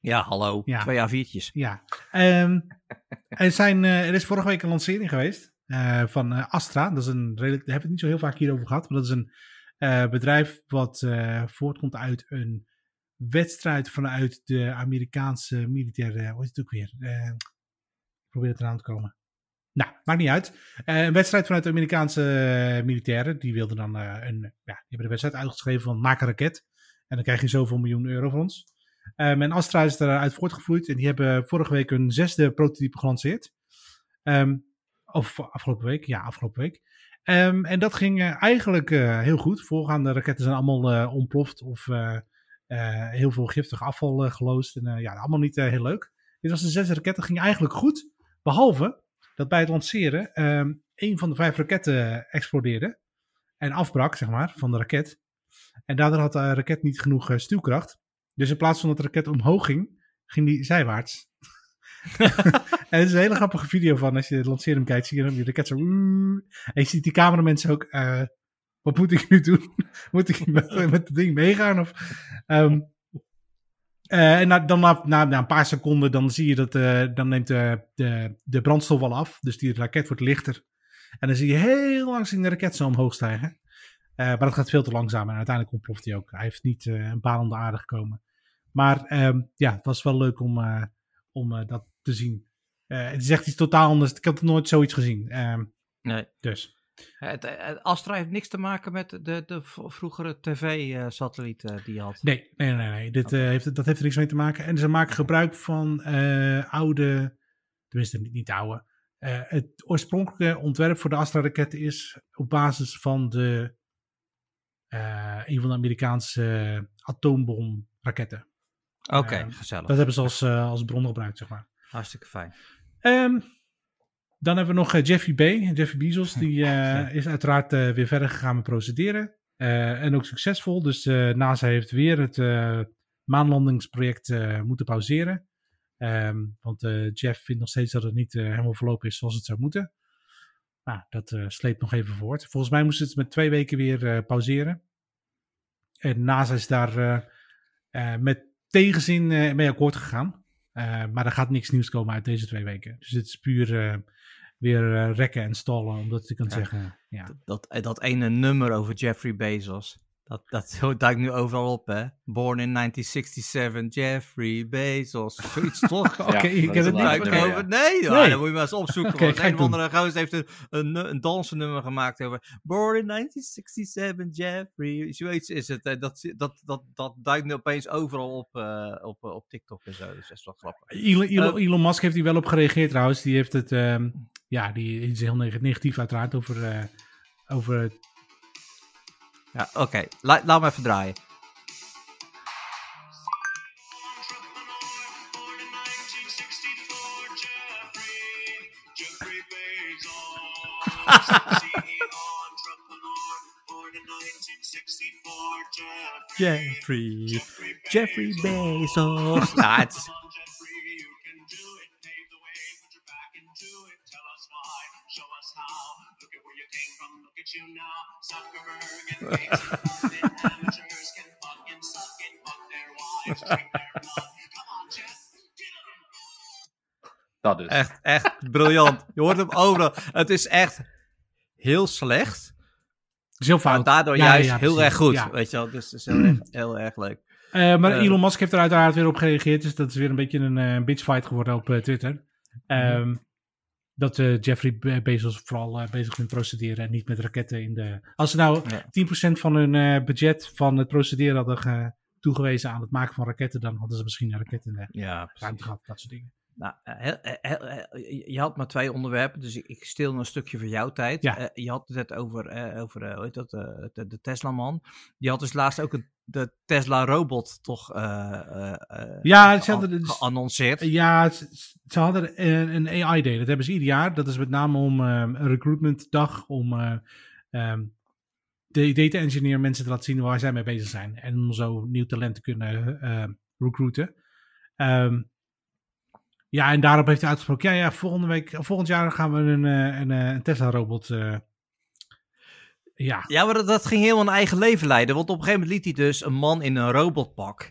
A: Ja, hallo.
B: Ja.
A: Twee A4'tjes.
B: Ja. Ehm, er, zijn, eh, er is vorige week een lancering geweest eh, van eh, Astra. Dat is een, daar hebben we het niet zo heel vaak hierover gehad. Maar dat is een bedrijf wat voortkomt uit een wedstrijd vanuit de Amerikaanse militaire... Hoe is het ook weer? Ik probeer het eraan te komen. Nou, maakt niet uit. Een wedstrijd vanuit de Amerikaanse militairen. Die wilden dan een... Ja, die hebben de wedstrijd uitgeschreven van maak een raket. En dan krijg je zoveel miljoen euro voor ons. En Astra is eruit voortgevloeid. En die hebben vorige week een zesde prototype gelanceerd. Ehm, of afgelopen week. Ja, afgelopen week. Ehm, en dat ging eh, eigenlijk eh, heel goed. Voorgaande raketten zijn allemaal eh, ontploft. Of eh, eh, heel veel giftig afval eh, geloosd. En eh, ja, allemaal niet eh, heel leuk. Dit was de zesde raket. Dat ging eigenlijk goed. Behalve dat bij het lanceren ehm een van de vijf raketten explodeerde. En afbrak, zeg maar, van de raket. En daardoor had de raket niet genoeg eh, stuwkracht. Dus in plaats van dat de raket omhoog ging, ging die zijwaarts. en het is een hele grappige video van, als je de lancering kijkt, zie je dan die raket zo... En je ziet die cameramensen ook, eh, wat moet ik nu doen? moet ik met, met het ding meegaan? Of, ehm, eh, en na, dan na, na, na een paar seconden, dan zie je dat, eh, dan neemt de, de, de brandstof al af. Dus die raket wordt lichter. En dan zie je heel langzaam de raket zo omhoog stijgen. Eh, maar dat gaat veel te langzaam en uiteindelijk ontploft hij ook. Hij heeft niet eh, een baan om de aarde gekomen. Maar ehm, ja, het was wel leuk om, eh, om dat te zien. Het is echt iets totaal anders. Ik heb nog nooit zoiets gezien. Ehm,
A: Nee.
B: dus.
A: Het, het Astra heeft niks te maken met de, de vroegere tv-satelliet die je had.
B: Nee, nee, nee. nee. Dit, heeft, dat heeft er niks mee te maken. En ze maken gebruik van oude, tenminste niet, niet oude. het oorspronkelijke ontwerp voor de Astra-raketten is op basis van de, eh, een van de Amerikaanse atoombomraketten.
A: Oké,
B: Ehm,
A: gezellig.
B: Dat hebben ze als, eh, als bron gebruikt, zeg maar.
A: Hartstikke fijn.
B: Ehm, dan hebben we nog eh, Jeffrey B. Jeffrey Bezos. Die eh, is uiteraard weer verder gegaan met procederen. Eh, en ook succesvol. Dus eh, NASA heeft weer het eh, maanlandingsproject eh, moeten pauzeren. Ehm, want eh, Jeff vindt nog steeds dat het niet helemaal verlopen is zoals het zou moeten. Nou, dat eh, sleept nog even voort. Volgens mij moesten ze het met twee weken weer eh, pauzeren. En NASA is daar eh, met tegenzin mee akkoord gegaan. Maar er gaat niks nieuws komen uit deze twee weken. Dus het is puur weer rekken en stallen, omdat ik kan ja. zeggen. Ja.
A: Dat, dat, dat ene nummer over Jeffrey Bezos. Dat, dat duikt nu overal op, hè? Born in 1967, Jeffrey Bezos. Zoiets toch?
B: Oké, okay, ik heb het niet
A: over. Nee, joh, nee. dan moet je maar eens opzoeken. okay, want een of andere gozer heeft een, een, een dansennummer gemaakt over Born in 1967, Jeffrey. Zoiets is het. Hè? Dat, dat, dat, dat duikt nu opeens overal op, uh, op, op TikTok en zo. Dus dat is wel grappig.
B: Elon, Elon, Elon Musk heeft hier wel op gereageerd trouwens. Die heeft het, um, ja, die is heel negatief uiteraard over, uh, over
A: ja, oké. Okay. La laat me even draaien. Jeffrey, Jeffrey Bezos. Het is...
C: Dat dus.
A: Echt, echt briljant. Je hoort hem overal. Het is echt heel slecht.
B: Het is heel fout.
A: Maar daardoor ja, juist ja, heel erg goed. Ja. Weet je wel, dus het is heel, erg, heel erg leuk.
B: Uh, maar uh, Elon Musk heeft er uiteraard weer op gereageerd. Dus dat is weer een beetje een uh, bitchfight geworden op Twitter. Um, dat uh, Jeffrey Bezos vooral uh, bezig is met procederen en niet met raketten in de... Als ze nou ja. 10% van hun uh, budget van het procederen hadden toegewezen aan het maken van raketten, dan hadden ze misschien een raket in de
A: ja,
B: ruimte gehad, dat soort dingen.
A: Nou, heel, heel, je had maar twee onderwerpen, dus ik, ik stil een stukje van jouw tijd.
B: Ja.
A: je had het over, over hoe heet dat, de, de Tesla-man. Die had dus laatst ook een, de Tesla-robot toch
B: ja, ze hadden
A: dus, geannonceerd.
B: Ja, ze, ze hadden een, een AI-day. Dat hebben ze ieder jaar. Dat is met name om een recruitment dag, om um, de data engineer mensen te laten zien waar zij mee bezig zijn. En om zo nieuw talent te kunnen recruiten. Um, ja, en daarop heeft hij uitgesproken, ja, ja, volgende week, volgend jaar gaan we een, een, een Tesla-robot ja.
A: ja, maar dat, dat, ging helemaal een eigen leven leiden. Want op een gegeven moment liet hij dus een man in een robotpak.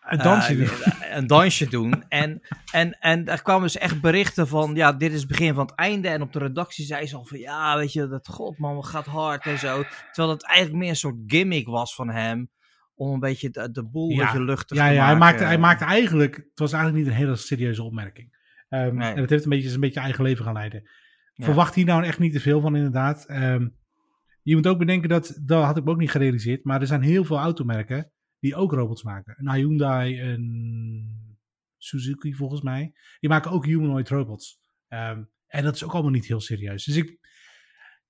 B: Een dansje
A: uh, doen. Een dansje doen. En, en, en er kwamen dus echt berichten van, ja, dit is het begin van het einde. En op de redactie zei ze al van, ja, weet je, dat god man, wat gaat hard en zo. Terwijl het eigenlijk meer een soort gimmick was van hem. Om een beetje de, de boel
B: ja.
A: beetje luchtig
B: ja,
A: te
B: ja,
A: maken.
B: Hij maakte, hij maakte eigenlijk, het was eigenlijk niet een hele serieuze opmerking. Um, nee. En het heeft een beetje zijn beetje eigen leven gaan leiden. Ja. Verwacht hier nou echt niet te veel van, inderdaad. Um, je moet ook bedenken dat, dat had ik ook niet gerealiseerd, maar er zijn heel veel automerken die ook robots maken. Een Hyundai, een Suzuki volgens mij. Die maken ook humanoid robots. Um, en dat is ook allemaal niet heel serieus. Dus ik,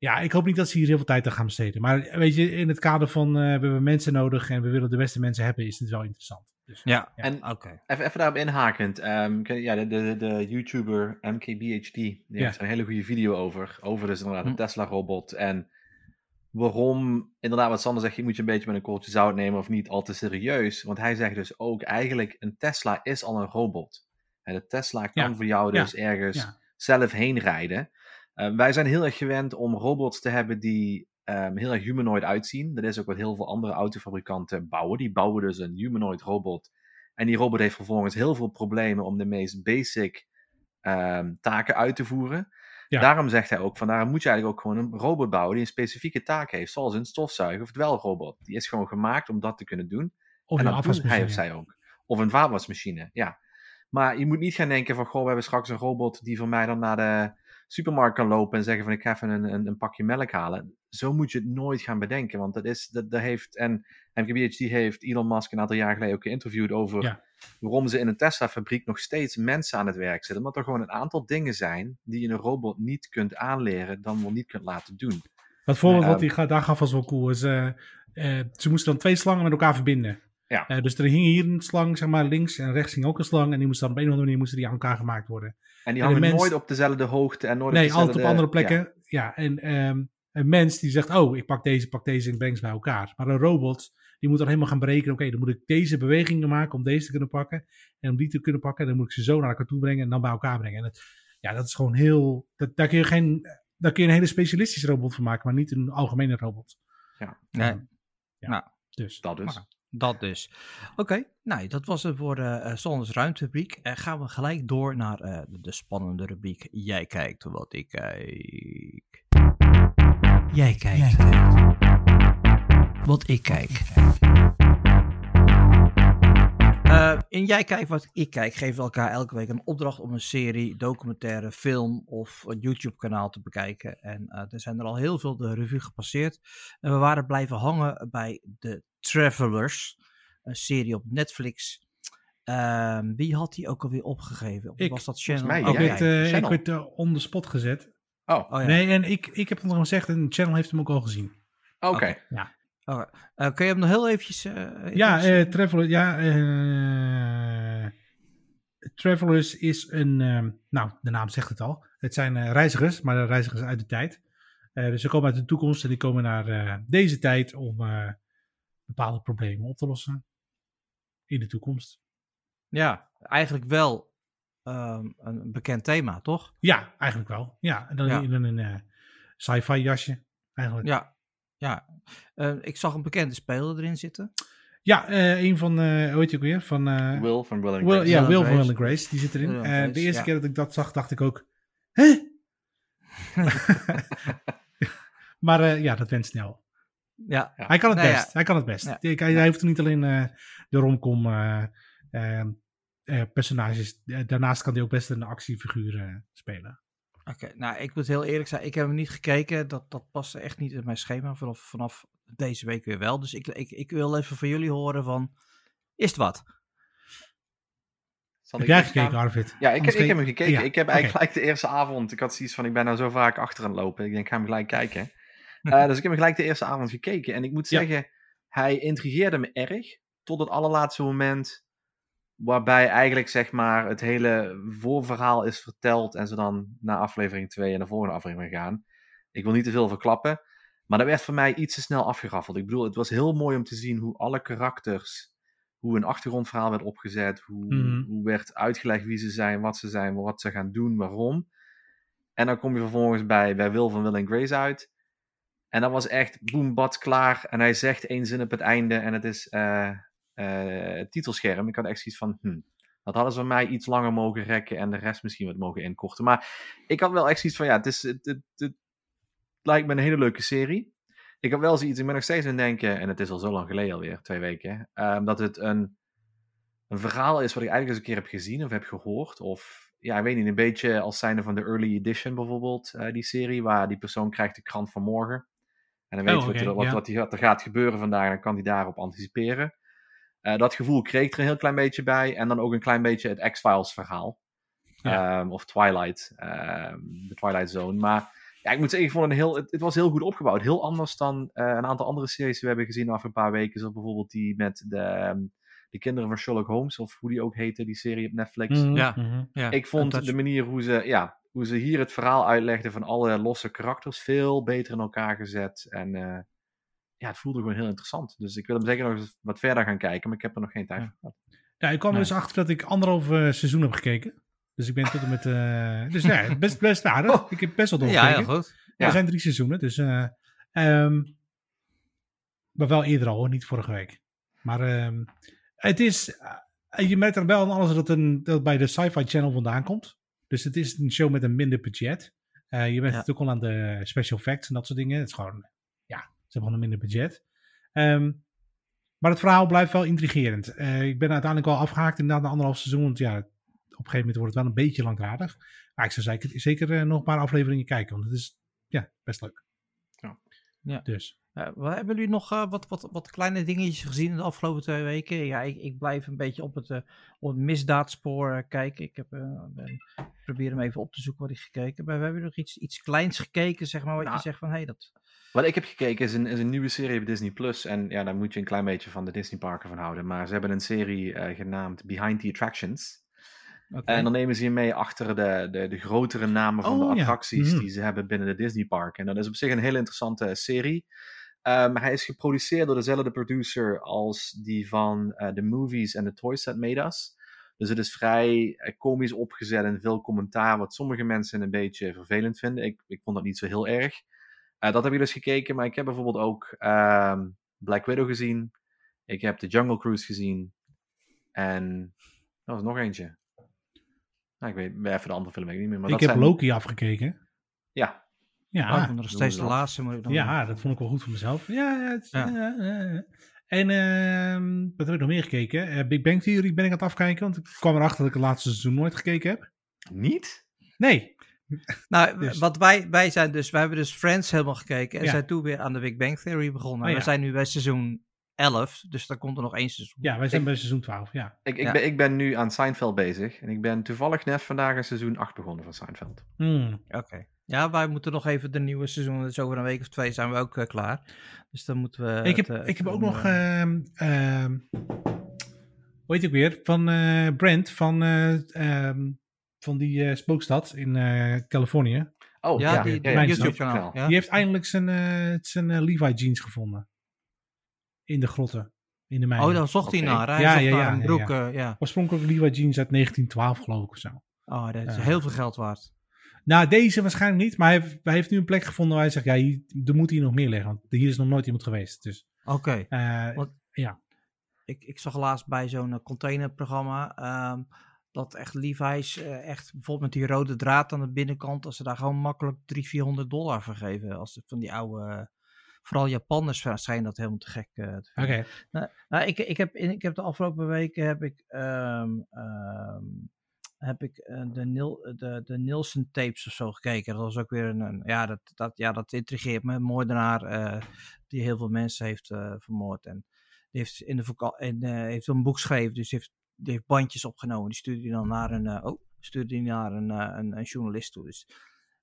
B: ja, ik hoop niet dat ze hier heel veel tijd aan gaan besteden. Maar weet je, in het kader van uh, we hebben mensen nodig en we willen de beste mensen hebben, is het wel interessant. Dus,
A: ja,
C: ja. en okay. even, even daarop inhakend. Um, ja, de, de, de YouTuber MKBHD, die ja. heeft er een hele goede video over. Over dus inderdaad een hm. Tesla-robot en waarom, inderdaad, wat Sander zegt, je moet je een beetje met een korreltje zout nemen of niet al te serieus. Want hij zegt dus ook, eigenlijk, een Tesla is al een robot. En de Tesla kan ja. voor jou dus ja. ergens ja. zelf heen rijden. Uh, wij zijn heel erg gewend om robots te hebben die um, heel erg humanoid uitzien. Dat is ook wat heel veel andere autofabrikanten bouwen. Die bouwen dus een humanoid robot. En die robot heeft vervolgens heel veel problemen om de meest basic um, taken uit te voeren. Ja. Daarom zegt hij ook, van daarom moet je eigenlijk ook gewoon een robot bouwen die een specifieke taak heeft, zoals een stofzuiger of dwelrobot. Die is gewoon gemaakt om dat te kunnen doen.
B: Of
C: en
B: een
C: dat doet hij of zij ook. Of een vaatwasmachine, ja. Maar je moet niet gaan denken van, goh, we hebben straks een robot die voor mij dan naar de supermarkt kan lopen en zeggen van, ik ga even een, een, een pakje melk halen. Zo moet je het nooit gaan bedenken, want dat is, dat, dat heeft, en MKBHD heeft Elon Musk een aantal jaar geleden ook geïnterviewd over
B: Ja.
C: waarom ze in een Tesla-fabriek nog steeds mensen aan het werk zetten. Omdat er gewoon een aantal dingen zijn die je een robot niet kunt aanleren, dan wel niet kunt laten doen.
B: Dat voorbeeld wat hij ga- daar gaf was wel cool. Is, eh, eh, ze moesten dan twee slangen met elkaar verbinden.
C: Ja.
B: Eh, dus er hing hier een slang, zeg maar, links en rechts hing ook een slang. En die moesten dan op een of andere manier moesten die aan elkaar gemaakt worden.
C: En die
B: En de
C: hangen
B: mens-
C: nooit op dezelfde hoogte en nooit
B: nee,
C: op
B: altijd op
C: dezelfde...
B: andere plekken. Ja, en ehm, een mens die zegt, oh, ik pak deze, pak deze en breng ze bij elkaar. Maar een robot, die moet dan helemaal gaan berekenen. Oké, dan moet ik deze bewegingen maken om deze te kunnen pakken. En om die te kunnen pakken, dan moet ik ze zo naar elkaar toe brengen en dan bij elkaar brengen. En het, ja, dat is gewoon heel... Dat, daar, kun je geen, daar kun je een hele specialistische robot van maken, maar niet een algemene robot.
A: Nee.
B: Ehm, ja.
A: Nou.
B: Dus.
C: Dat dus.
A: Maar- Dat dus. Oké, nou, dat was het voor de uh, Zonners Ruimterubriek. Eh gaan we gelijk door naar eh, de spannende rubriek. Jij kijkt wat ik kijk. Jij kijkt. Wat ik kijk. Eh, in Jij kijkt wat ik kijk geven we elkaar elke week een opdracht om een serie, documentaire, film of een YouTube kanaal te bekijken. En eh, er zijn er al heel veel de revue gepasseerd. En we waren blijven hangen bij The Travelers, een serie op Netflix. Ehm, wie had die ook alweer opgegeven? Of
B: Ik,
A: was dat
C: volgens
A: Channel?
C: mij,
B: Ik
C: Ja,
B: werd,
C: ja,
B: eh, ik
C: Channel.
B: werd eh, on the spot gezet.
C: Oh,
A: Oh, ja.
B: Nee, en ik, ik heb het nog gezegd en Channel heeft hem ook al gezien.
C: oké.
A: Oké. Eh, kun je hem nog heel eventjes... eh,
B: Ja,
A: eventjes-
B: eh Traveler, ja, eh, Travelers is een, ehm, nou, de naam zegt het al. Het zijn eh, reizigers, maar reizigers uit de tijd. Eh, dus ze komen uit de toekomst en die komen naar eh, deze tijd om eh, bepaalde problemen op te lossen. In de toekomst.
A: ja, eigenlijk wel ehm, een bekend thema, toch?
B: Ja, eigenlijk wel. Ja, en dan
A: Ja.
B: in een eh, sci-fi jasje, eigenlijk.
A: Ja. ja. Eh, ik zag een bekende speler erin zitten.
B: Ja, eh, een van, eh hoe heet je ook weer? Van, eh,
C: Will van Will and
B: Will,
C: Grace.
B: ja,
A: Will
B: van Will
A: Grace.
B: and Grace, die zit erin. Eh,
A: Grace,
B: de eerste
A: ja.
B: keer dat ik dat zag, dacht ik ook, hè? maar eh, ja, dat went snel.
A: Ja,
C: Ja.
B: Hij kan het
A: Nou
B: best, hij kan het best. Hij, hij hoeft niet alleen eh, de romcom eh, eh, eh, personages, daarnaast kan hij ook best een actiefiguur spelen.
A: oké. Nou, ik moet heel eerlijk zijn, ik heb hem niet gekeken. Dat, dat paste echt niet in mijn schema. Vanaf, vanaf deze week weer wel. Dus ik, ik, ik wil even van jullie horen van, is het wat?
C: Zal
B: Heb
C: ik
B: jij
C: eerst gaan?
B: gekeken, Arvid?
C: Ja, ik,
B: Anders
C: ik heb hem gekeken.
B: Ja,
C: Ik heb eigenlijk gelijk de eerste avond. Ik had zoiets van: ik ben nou zo vaak achter aan het lopen. Ik denk, ik ga hem gelijk kijken. Eh, dus ik heb hem gelijk de eerste avond gekeken. En ik moet
B: Ja.
C: zeggen, hij intrigeerde me erg. Tot het allerlaatste moment. Waarbij eigenlijk zeg maar het hele voorverhaal is verteld. En ze dan naar aflevering 2 en de volgende aflevering gaan. Ik wil niet te veel verklappen. Maar dat werd voor mij iets te snel afgeraffeld. Ik bedoel, het was heel mooi om te zien hoe alle karakters. Hoe een achtergrondverhaal werd opgezet. Hoe,
B: Mhm.
C: hoe werd uitgelegd wie ze zijn, wat ze zijn, wat ze gaan doen, waarom. En dan kom je vervolgens bij, bij Will van Will and Grace uit. En dat was echt boem, bad, klaar. En hij zegt één zin op het einde en het is het titelscherm. Ik had echt zoiets van, hm, dat hadden ze mij iets langer mogen rekken en de rest misschien wat mogen inkorten. Maar ik had wel echt zoiets van, ja, het, is, het, het, lijkt me een hele leuke serie. Ik heb wel zoiets, ik ben nog steeds aan denken, en het is al zo lang geleden alweer, twee weken, ehm, dat het een, een verhaal is wat ik eigenlijk eens een keer heb gezien of heb gehoord. Of, ja, ik weet niet, een beetje als zijnde van de Early Edition bijvoorbeeld, eh, die serie, waar die persoon krijgt de krant van morgen. En dan weet
B: Oh,
C: je wat, er, wat, er gaat gebeuren vandaag en dan kan hij daarop anticiperen. Eh, dat gevoel kreeg ik er een heel klein beetje bij. En dan ook een klein beetje het X-Files verhaal.
B: Ja.
C: Ehm, of Twilight. ehm, de Twilight Zone. Maar ja, ik moet zeggen, ik vond het, een heel, het, het was heel goed opgebouwd. Heel anders dan eh, een aantal andere series die we hebben gezien af een paar weken. Zoals bijvoorbeeld die met de, ehm, de kinderen van Sherlock Holmes. Of hoe die ook heette, die serie op Netflix.
B: Mhm,
A: Ja.
B: mhm.
A: Ja,
C: Ik vond de manier hoe ze, ja, hoe ze hier het verhaal uitlegden van alle losse karakters veel beter in elkaar gezet. En eh, ja, het voelde gewoon heel interessant. Dus ik wil hem zeker nog eens wat verder gaan kijken, maar ik heb er nog geen tijd
B: Ja.
C: voor gehad.
B: Ja, ik kwam
A: Nee.
B: dus achter dat ik anderhalf eh, seizoen heb gekeken. Dus ik ben tot en met... eh, dus nee, best, best aardig. Ik heb best wel
A: Ja,
B: doorgekeken.
A: heel goed.
C: Ja.
B: Er zijn drie seizoenen, dus... eh, ehm, maar wel eerder al, hoor, niet vorige week. Maar ehm, het is... je merkt er wel aan alles dat, een, dat het bij de Sci-Fi Channel vandaan komt. Dus het is een show met een minder budget. Eh, je
A: Ja.
B: het ook al aan de special effects en dat soort dingen. Het is gewoon... Ja, ze hebben gewoon een minder budget. Ehm, Maar het verhaal blijft wel intrigerend. Eh, ik ben uiteindelijk wel afgehaakt in de anderhalf seizoen. Want ja, op een gegeven moment wordt het wel een beetje langdradig. Maar ik zou zeker, zeker eh, nog een paar afleveringen kijken. Want het is ja, best leuk.
C: Ja.
A: Ja.
B: Dus.
A: Uh, hebben jullie nog uh, wat, wat, wat kleine dingetjes gezien in de afgelopen twee weken? Ja, ik, ik blijf een beetje op het, uh, op het misdaadspoor kijken. Ik heb, ben, probeer hem even op te zoeken wat ik gekeken heb. We hebben nog iets, iets kleins gekeken, zeg maar, wat
C: Nou,
A: je zegt van, hé, hey, dat...
C: Wat ik heb gekeken is een, is een nieuwe serie op Disney+. Plus En ja, daar moet je een klein beetje van de Disney parken van houden. Maar ze hebben een serie genaamd Behind the Attractions.
A: Okay.
C: En dan nemen ze je mee achter de, de, de grotere namen van
B: Oh,
C: de
B: ja.
C: attracties
B: Mhm.
C: die ze hebben binnen de Disney parken. En dat is op zich een hele interessante serie. Um, hij is geproduceerd door dezelfde producer als die van uh, The Movies and the Toys That Made Us. Dus het is vrij uh, komisch opgezet en veel commentaar, wat sommige mensen een beetje vervelend vinden. Ik, ik vond dat niet zo heel erg. Uh, dat heb ik dus gekeken, maar ik heb bijvoorbeeld ook um, Black Widow gezien. Ik heb The Jungle Cruise gezien. En er was nog eentje. Nou, ik weet even de andere film weet ik niet meer. Maar
B: ik
C: dat
B: heb
C: zijn...
B: Loki afgekeken.
C: Ja.
B: Ja,
A: oh, nog steeds de laatste. Dan
B: ja, dat vond ik wel goed voor mezelf. Ja, het,
A: ja,
B: ja. En uh, wat heb ik nog meer gekeken? Uh, Big Bang Theory ben ik aan het afkijken, want ik kwam erachter dat ik het laatste seizoen nooit gekeken heb.
C: Niet?
B: Nee.
A: Nou,
B: Dus-
A: wat wij, wij zijn dus, wij hebben dus Friends helemaal gekeken en
B: Ja.
A: zijn toen weer aan de Big Bang Theory begonnen.
B: Oh, ja.
A: We zijn nu bij seizoen 11, dus daar komt er nog één seizoen.
B: Ja, wij zijn
C: Ik-
B: bij seizoen 12, ja.
C: Ik, ik,
A: Ja.
C: ben, ik ben nu aan Seinfeld bezig. En ik ben toevallig net vandaag aan seizoen 8 begonnen van Seinfeld.
B: Hmm.
A: Oké. Ja, wij moeten nog even de nieuwe seizoen, dus over een week of twee zijn we ook eh, klaar. Dus dan moeten we...
B: ik, heb,
A: het, eh,
B: ik heb ook nog, ehm hoe heet ik weer, van eh, Brent, van, eh, ehm, van die eh, spookstad in eh, Californië.
C: Oh,
A: ja,
C: ja.
A: die, YouTube-kanaal. Ja?
B: Die heeft eindelijk zijn, eh, zijn Levi jeans gevonden. In de grotten, in de mijnen.
A: Oh, dan zocht hij naar. Hij
B: Ja, ja,
A: naar
B: ja,
A: broek,
B: ja.
A: eh, ja.
B: Oorspronkelijk Levi jeans uit 1912 geloof ik of zo.
A: Oh, dat is
B: Ja.
A: heel veel geld waard.
B: Nou, deze waarschijnlijk niet, maar hij heeft, hij heeft nu een plek gevonden waar hij zegt, ja, hier, er moet hier nog meer liggen. Want hier is nog nooit iemand geweest. Dus,
A: Oké.
B: eh, ja.
A: Ik, ik zag laatst bij zo'n eh, containerprogramma ehm, dat echt Levi's eh, echt bijvoorbeeld met die rode draad aan de binnenkant, als ze daar gewoon makkelijk 300, 400 dollar voor geven. Als het van die oude, eh, vooral Japanners zijn dat helemaal te gek. te
B: Oké.
A: vinden. Nou, nou, ik, ik, heb, ik heb de afgelopen weken heb ik, ehm, ehm, heb ik eh, de, Nil, de, de Nielsen tapes of zo gekeken. Dat was ook weer een, een- ja, dat, dat, ja, dat intrigeert me. Een moordenaar eh, die heel veel mensen heeft vermoord. En die heeft, in de en, heeft een boek geschreven, dus die heeft, die heeft bandjes opgenomen. Die stuurde hij dan naar een, oh, stuurde hij naar een, een, een journalist toe. Dus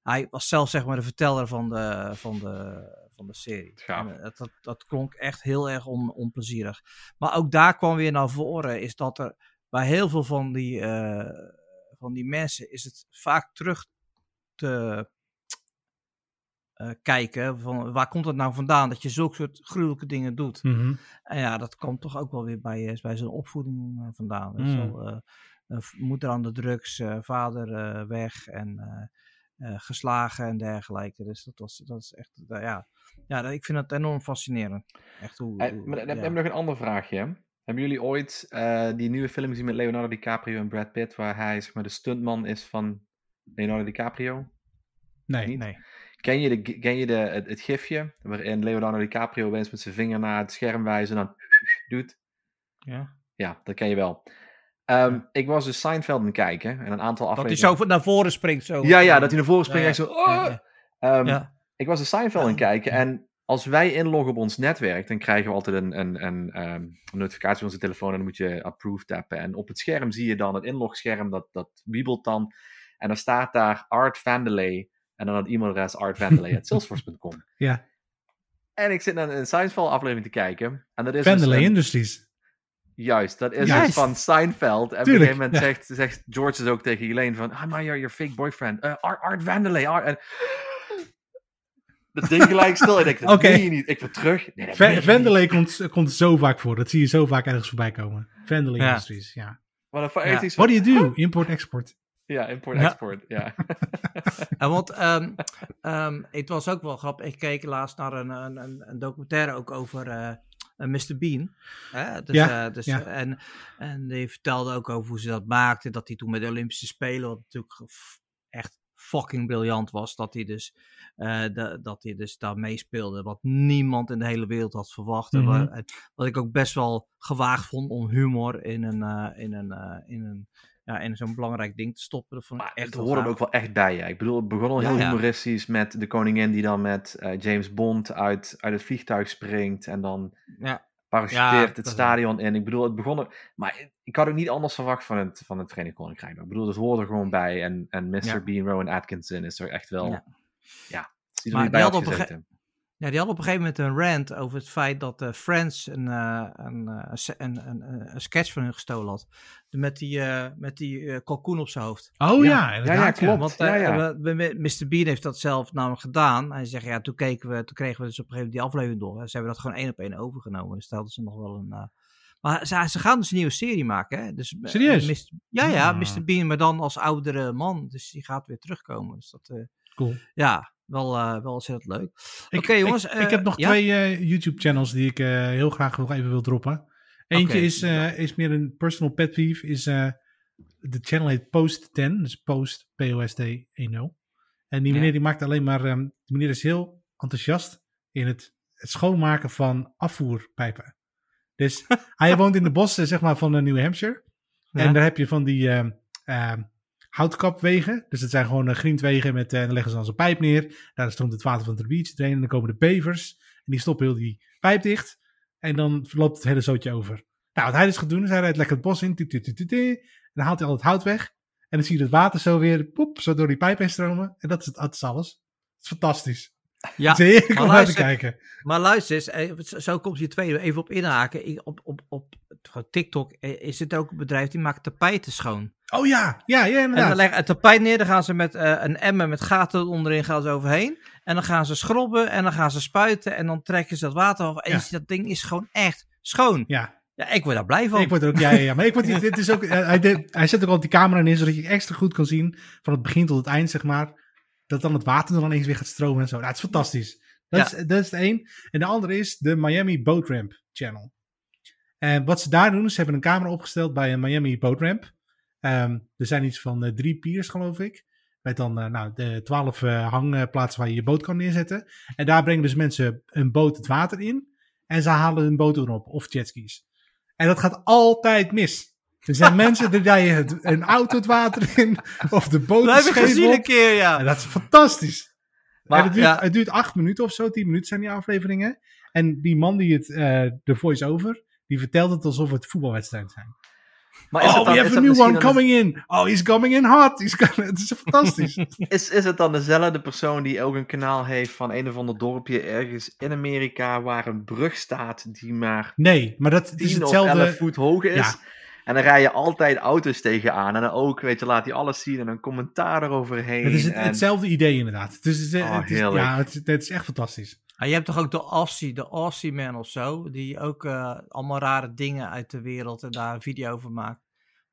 A: hij was zelf zeg maar de verteller van de, van de, van de serie. En, eh, dat, dat, dat klonk echt heel erg on, onplezierig. Maar ook daar kwam weer naar voren, is dat er bij heel veel van die, eh, van die mensen is het vaak terug te eh, kijken van waar komt het nou vandaan dat je zulke soort gruwelijke dingen doet.
B: Mhm.
A: En ja, dat komt toch ook wel weer bij, bij zijn opvoeding vandaan.
B: Mm.
A: Eh, eh, v- moeder aan de drugs, vader eh, weg en geslagen en dergelijke. Dus dat, was, dat is echt, eh, ja. ja, dat- ik vind het enorm fascinerend. Echt hoe,
C: Eh,
A: hoe-
C: maar heb nog een ander vraagje. hè. Hebben jullie ooit eh, die nieuwe film gezien met Leonardo DiCaprio en Brad Pitt, waar hij zeg maar, de stuntman is van Leonardo DiCaprio?
B: Nee.
C: Niet?
A: Nee.
C: Ken je, de, ken je de, het, het gifje waarin Leonardo DiCaprio opeens met zijn vinger naar het scherm wijst en dan doet?
A: Ja.
C: Ja, dat ken je wel. Ehm, Ik was dus Seinfeld aan het kijken en een aantal
A: Dat hij
C: afleveringen...
A: zo naar voren springt. Zo.
C: Ja, ja, dat hij naar voren springt
A: Ja,
C: en zo... "Oh!" Ehm. Ik was de Seinfeld aan het kijken en als wij inloggen op ons netwerk, dan krijgen we altijd een, een, een, ehm, een notificatie van onze telefoon en dan moet je approve tappen. En op het scherm zie je dan het inlogscherm, dat, dat wiebelt dan. En dan staat daar Art Vandelay en dan het e-mailadres artvandelay.salesforce.com.
B: Ja.
C: En ik zit naar een Seinfeld aflevering te kijken. En dat is
B: Vandelay
C: dus een-
B: Industries.
C: Juist, dat is
B: Juist.
C: dus van Seinfeld. En op een gegeven moment
B: ja.
C: zegt, zegt George dus ook tegen Elaine van... Ah, maar your, your fake boyfriend. eh, Art, Art Vandelay. Art, en... Dat ding gelijk stil. En ik denk, dat
B: Oké.
C: meen je niet. Ik wil terug. Nee.
B: Vandelay komt, komt zo vaak voor. Dat zie je zo vaak ergens voorbij komen. Vandelay
A: Ja.
B: Industries, ja.
C: Ik
A: Ja.
B: What do you do? Import-export.
C: Ja, import,
A: Ja.
C: export. Ja.
A: Ja, want ehm, ehm, het was ook wel grappig. Ik keek laatst naar een, een, een, documentaire ook over eh, Mr. Bean. Hè? Dus,
B: Ja,
A: eh, dus,
B: ja.
A: en, en die vertelde ook over hoe ze dat maakten. Dat hij toen met de Olympische Spelen, wat natuurlijk echt fucking briljant was. Dat hij dus, eh, de, dat hij dus daar meespeelde. Wat niemand in de hele wereld had verwacht. En
B: Mhm.
A: en wat ik ook best wel gewaagd vond om humor in een, eh, in een, eh, in een ja, in zo'n belangrijk ding te stoppen. Dat vond ik
C: Maar
A: echt
C: het hoorde er
A: gaaf.
C: ook wel echt bij. Ja. Ik bedoel, het begon al heel
A: ja.
C: humoristisch met de koningin die dan met eh, James Bond uit, uit het vliegtuig springt en dan
A: Ja.
C: parachuteert het stadion in. Ik bedoel, het begon er... Maar ik- had ook niet anders verwacht van het, van het Verenigd Koninkrijk. Ik bedoel, het hoort er gewoon bij. En, en Mr. Bean, Rowan Atkinson is er echt wel...
A: Ja.
C: Ja,
A: Maar die had op. Ja, die had op een gegeven moment een rant over het feit dat eh, Friends een, eh, een, eh, een, een, een, een sketch van hun gestolen had. Met die, eh, met die eh, kalkoen op zijn hoofd.
B: Oh
C: Ja.
B: ja,
C: Ja, ja, klopt.
A: Want
C: Ja,
A: eh,
C: ja.
A: we- we- Mr. Bean heeft dat zelf namelijk gedaan. Hij zegt, ja, toen, keken we, toen kregen we dus op een gegeven moment die aflevering door. Ze hebben dat gewoon één op één overgenomen. Dus stelden ze nog wel een... eh, Maar ze, ze gaan dus een nieuwe serie maken, hè? Dus,
B: Serieus?
A: Mr. ja, ja,
B: Ah.
A: Mr. Bean, maar dan als oudere man. Dus die gaat weer terugkomen. Dus dat, eh,
B: Cool.
A: ja, wel, eh wel ontzettend leuk. Oké, jongens,
B: Ik,
A: eh,
B: ik heb nog
A: ja?
B: twee eh, YouTube-channels die ik eh, heel graag nog even wil droppen. Eentje is, eh, is meer een personal pet peeve. Is, eh, de channel heet Post 10. Dus Post, P-O-S-T 1-0. En die meneer
A: Ja.
B: die maakt alleen maar... ehm, die meneer is heel enthousiast in het, het schoonmaken van afvoerpijpen. Dus hij woont in de bossen zeg maar, van eh, New Hampshire.
A: Ja.
B: En daar heb je van die ehm, ehm, houtkapwegen. Dus het zijn gewoon uh, grindwegen met, eh dan leggen ze dan zo'n pijp neer. Daar stroomt het water van de rivier erin. En dan komen de bevers. En die stoppen heel die pijp dicht. En dan loopt het hele zootje over. Nou, wat hij dus gaat doen, is hij rijdt lekker het bos in. en dan haalt hij al het hout weg. En dan zie je het water zo weer, poep, zo door die pijp heen stromen. En dat is, het, dat is alles. Het is fantastisch.
A: Ja, maar
B: om naar te kijken.
A: Maar luister eens, eh, zo- komt je tweede even op inhaken. Op, op, op TikTok eh, is het ook een bedrijf die maakt tapijten schoon.
B: Oh ja, ja, ja
A: En
B: inderdaad.
A: dan leggen het tapijt neer, dan gaan ze met eh, een emmer met gaten onderin gaan ze overheen. En dan gaan ze schrobben en dan gaan ze spuiten en dan trekken ze dat water af. En
B: Ja.
A: dat ding is gewoon echt schoon.
B: ja,
A: Ja, ik word daar blij van.
B: Ik word er ook, ja, ja, ja. Maar ik word, dit is ook, hij, hij zet ook altijd die camera in, zodat je extra goed kan zien, van het begin tot het eind, zeg maar, dat dan het water dan ineens weer gaat stromen en zo. Nou, het is fantastisch. Dat,
A: Ja.
B: is, dat is de één. En de andere is de Miami Boat Ramp Channel. En wat ze daar doen, ze hebben een camera opgesteld bij een Miami Boat Ramp. Ehm, er zijn iets van eh, drie piers, geloof ik. Met dan eh, nou, de twaalf eh, hangplaatsen waar je je boot kan neerzetten. En daar brengen dus mensen een boot het water in. En ze halen hun boot erop, of jetskis. En dat gaat altijd mis. Er zijn mensen die rijden een auto het water in, of de boot
A: dat heb ik gezien
B: op.
A: een keer, ja.
B: En dat is fantastisch.
A: Maar,
B: het, duurt,
A: ja,
B: het duurt acht minuten of zo, tien minuten zijn die afleveringen. En die man die het, de voice-over, die vertelt het alsof het voetbalwedstrijden zijn.
C: Maar is
B: oh,
C: dan,
B: we have a new one coming in. Oh, he's coming in hot. He's coming- Het is fantastisch.
C: Is, is het dan dezelfde persoon die ook een kanaal heeft van een of ander dorpje ergens in Amerika waar een brug staat die maar
B: nee, maar dat is
C: 10 of 11
B: hetzelfde.
C: voet hoog is?
B: Ja.
C: En dan rij je altijd auto's tegenaan. En dan ook, weet je, laat hij alles zien en een commentaar eroverheen.
B: Het is het,
C: en...
B: hetzelfde idee inderdaad. Dus het is,
C: Oh,
B: het is,
C: heerlijk.
B: ja, het, is- het is echt fantastisch.
A: Ah, je hebt toch ook de Aussie, de Aussie Man of zo, die ook eh, allemaal rare dingen uit de wereld en daar een video over maakt.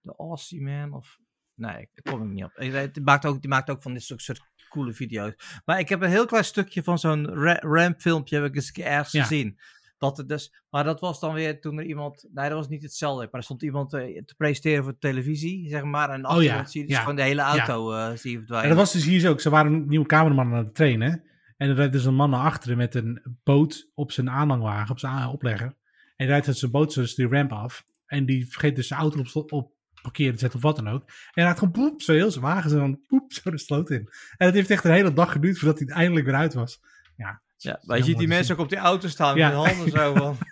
A: De Aussie Man of... Nee, daar kom ik niet op. Ik Die maakt ook, die maakt ook van dit soort, soort coole video's. Maar ik heb een heel klein stukje van zo'n ra- ramp filmpje heb ik eens een keer ergens
B: Ja.
A: gezien. Dat het dus, maar dat was dan weer toen er iemand, nee dat was niet hetzelfde, maar er stond iemand eh, te presenteren voor de televisie, zeg maar. En
B: Oh
A: achter
B: ja,
A: zie je dus
B: ja,
A: gewoon de hele auto eh, zie je
B: En dat was dus hier zo ook. Ze waren een nieuwe cameraman aan het trainen. En er rijdt dus een man naar achteren met een boot op zijn aanhangwagen, op zijn oplegger. En hij rijdt uit zijn boot dus die ramp af. En die vergeet dus zijn auto op, op parkeren te zetten of wat dan ook. En hij rijdt gewoon poep, zo heel zijn wagen zo dan poep, zo de sloot in. En het heeft echt een hele dag geduurd voordat hij eindelijk weer uit was. Ja,
A: ja, maar je ziet die mensen ook op die auto staan
B: Ja.
A: met hun handen zo van...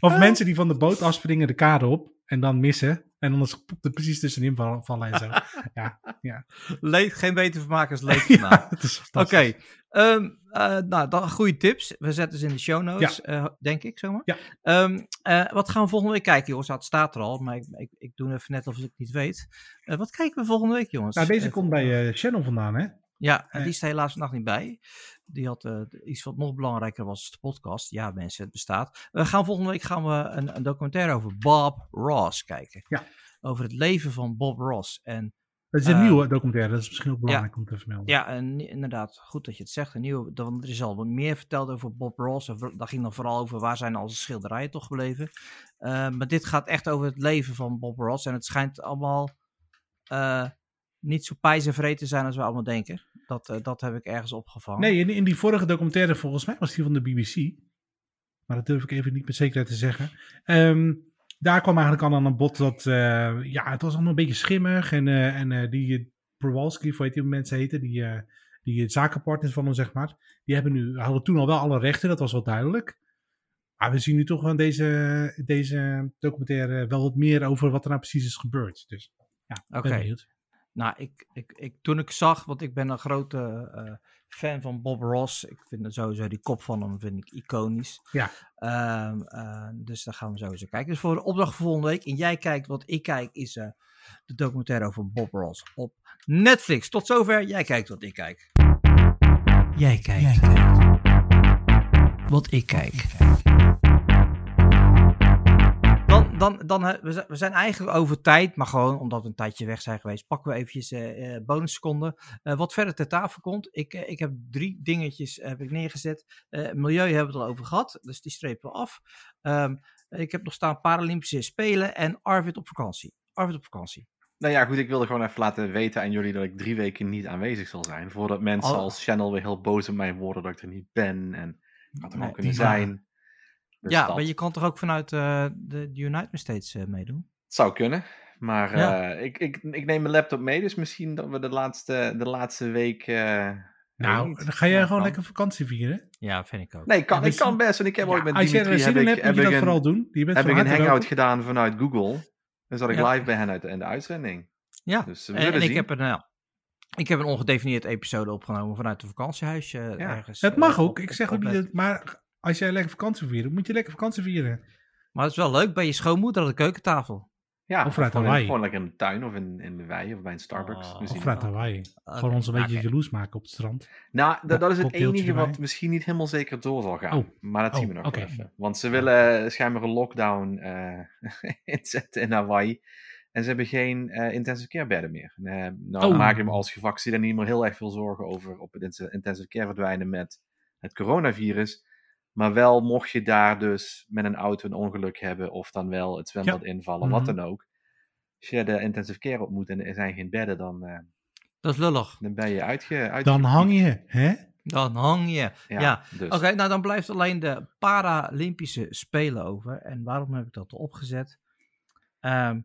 B: Of
A: Ah.
B: mensen die van de boot afspringen, de kade op en dan missen. En dan is het poep er precies tussenin val- vallen en zo. ja, ja.
A: Leed, geen beter vermaken als leed
B: ja,
A: Oké,
B: fantastisch.
A: ehm, eh, nou, dan goede tips. We zetten ze in de show notes, eh, denk ik zomaar.
B: Ja.
A: Ehm, eh, wat gaan we volgende week kijken, jongens? Nou, het staat er al, maar ik, ik, ik doe even net alsof ik het niet weet. Wat kijken we volgende week, jongens?
B: Nou, deze komt bij Channel vandaan, hè?
A: Ja, en die is er helaas vandaag niet bij. Die had eh, iets wat nog belangrijker was, de podcast. Ja, mensen, het bestaat. We gaan volgende week gaan we een, een documentaire over Bob Ross kijken.
B: Ja.
A: Over het leven van Bob Ross. En
B: Het is een
A: Eh,
B: nieuwe documentaire, dat is misschien ook belangrijk om te vermelden.
A: Ja, en inderdaad, goed dat je het zegt. Een nieuwe, want er is al wat meer verteld over Bob Ross. En daar ging dan vooral over waar zijn al zijn schilderijen toch gebleven. Eh, maar dit gaat echt over het leven van Bob Ross. En het schijnt allemaal niet zo pijzenvreten zijn als we allemaal denken. Dat, eh, dat heb ik ergens opgevangen.
B: Nee, in, in die vorige documentaire, volgens mij was die van de BBC. Maar dat durf ik even niet met zekerheid te zeggen. Ehm, daar kwam eigenlijk al aan een bod dat, eh, ja, het was allemaal een beetje schimmig. En, eh, en die Prowalski, of weet die mensen heten, die, die zakenpartners van hem, zeg maar. Die hebben nu, hadden toen al wel alle rechten, dat was wel duidelijk. Maar we zien nu toch wel deze, deze documentaire wel wat meer over wat er nou precies is gebeurd. Dus ja,
A: Oké.
B: ben benieuwd.
A: Nou, ik, ik, ik, toen ik zag, want ik ben een grote eh, fan van Bob Ross. Ik vind sowieso die kop van hem vind ik iconisch.
B: Ja.
A: Ehm, eh, dus daar gaan we sowieso kijken. Dus voor de opdracht voor volgende week. En jij kijkt wat ik kijk, is eh, de documentaire over Bob Ross op Netflix. Tot zover. Jij kijkt wat ik kijk. Jij kijkt. Wat ik kijk. Dan, dan, we zijn- eigenlijk over tijd, maar gewoon omdat we een tijdje weg zijn geweest, pakken we eventjes eh eh, bonusseconden. Eh, wat verder ter tafel komt, ik, ik heb drie dingetjes heb ik neergezet. Milieu hebben we het al over gehad, dus die strepen we af. Ehm, ik heb nog staan Paralympische Spelen en Arvid op vakantie. Arvid op vakantie.
C: Nou ja, goed, ik wilde gewoon even laten weten aan jullie dat ik drie weken niet aanwezig zal zijn. Voordat mensen
A: Oh.
C: als channel weer heel boos op mij worden dat ik er niet ben. En ik had er
A: Nee,
C: kunnen zijn.
A: Ja, maar je kan toch ook vanuit eh, de, de United States eh, meedoen?
C: Het zou kunnen. Maar
A: Ja.
C: eh, ik, ik, ik neem mijn laptop mee, dus misschien dat we de laatste, de laatste week. eh,
B: Nou,
C: ik
B: dan ga jij gewoon
C: kan.
B: lekker vakantie vieren.
A: Ja, vind ik ook.
C: Nee, kan,
B: Ja,
C: ik
B: dus-
C: kan best. Want ik heb
B: Ja,
C: ooit met
B: als je
C: Dimitri
B: er zin
C: heb
B: in
C: ik,
B: hebt,
C: heb
B: moet je
C: ik
B: dat
C: een,
B: vooral doen. Je bent
C: heb ik een hangout
B: welkom.
C: gedaan vanuit Google. Dan zat ik
A: Ja.
C: live bij hen uit in de uitzending.
A: Ja,
C: Dus we
A: en, en ik, heb een, nou, ik heb een ongedefinieerd episode opgenomen vanuit een vakantiehuisje eh,
C: Ja.
A: ergens.
B: Het mag
A: op-
B: ook. Ik zeg
A: op
B: ook niet dat, maar als jij lekker vakantie viert, moet je lekker vakantie vieren.
A: Maar het is wel leuk bij je schoonmoeder aan de keukentafel.
C: Ja,
B: Of vanuit
C: gewoon,
B: Hawaii.
C: gewoon lekker in de tuin of in, in de wei of bij een Starbucks.
A: Oh.
C: We
B: Of vanuit. Hawaii.
A: Oké,
B: Gewoon ons een beetje
A: kijk.
B: jaloers maken op het strand.
C: Nou, dat, dat is het enige wat
B: erbij.
C: misschien niet helemaal zeker door zal gaan.
B: Oh.
C: Maar dat
B: Oh,
C: zien we nog wel
B: oké.
C: even. Want ze willen schijnbaar een lockdown eh, inzetten in Hawaii. En ze hebben geen eh, intensive care bedden meer. Eh, nou
B: Oh.
C: maak ik me als gevaccineerde niet meer heel erg veel zorgen over op het intensive care verdwijnen met het coronavirus. Maar wel mocht je daar dus met een auto een ongeluk hebben of dan wel het zwembad invallen, wat
B: Mhm.
C: dan ook. Als je de intensive care op moet en er zijn geen bedden, dan, eh,
A: Dat is lullig.
C: dan ben je uitge... uitge-
B: Dan hang je, hè?
A: Dan hang je.
C: Ja,
A: Ja,
C: dus.
A: Oké, nou dan blijft alleen de Paralympische Spelen over. En waarom heb ik dat opgezet? Ehm,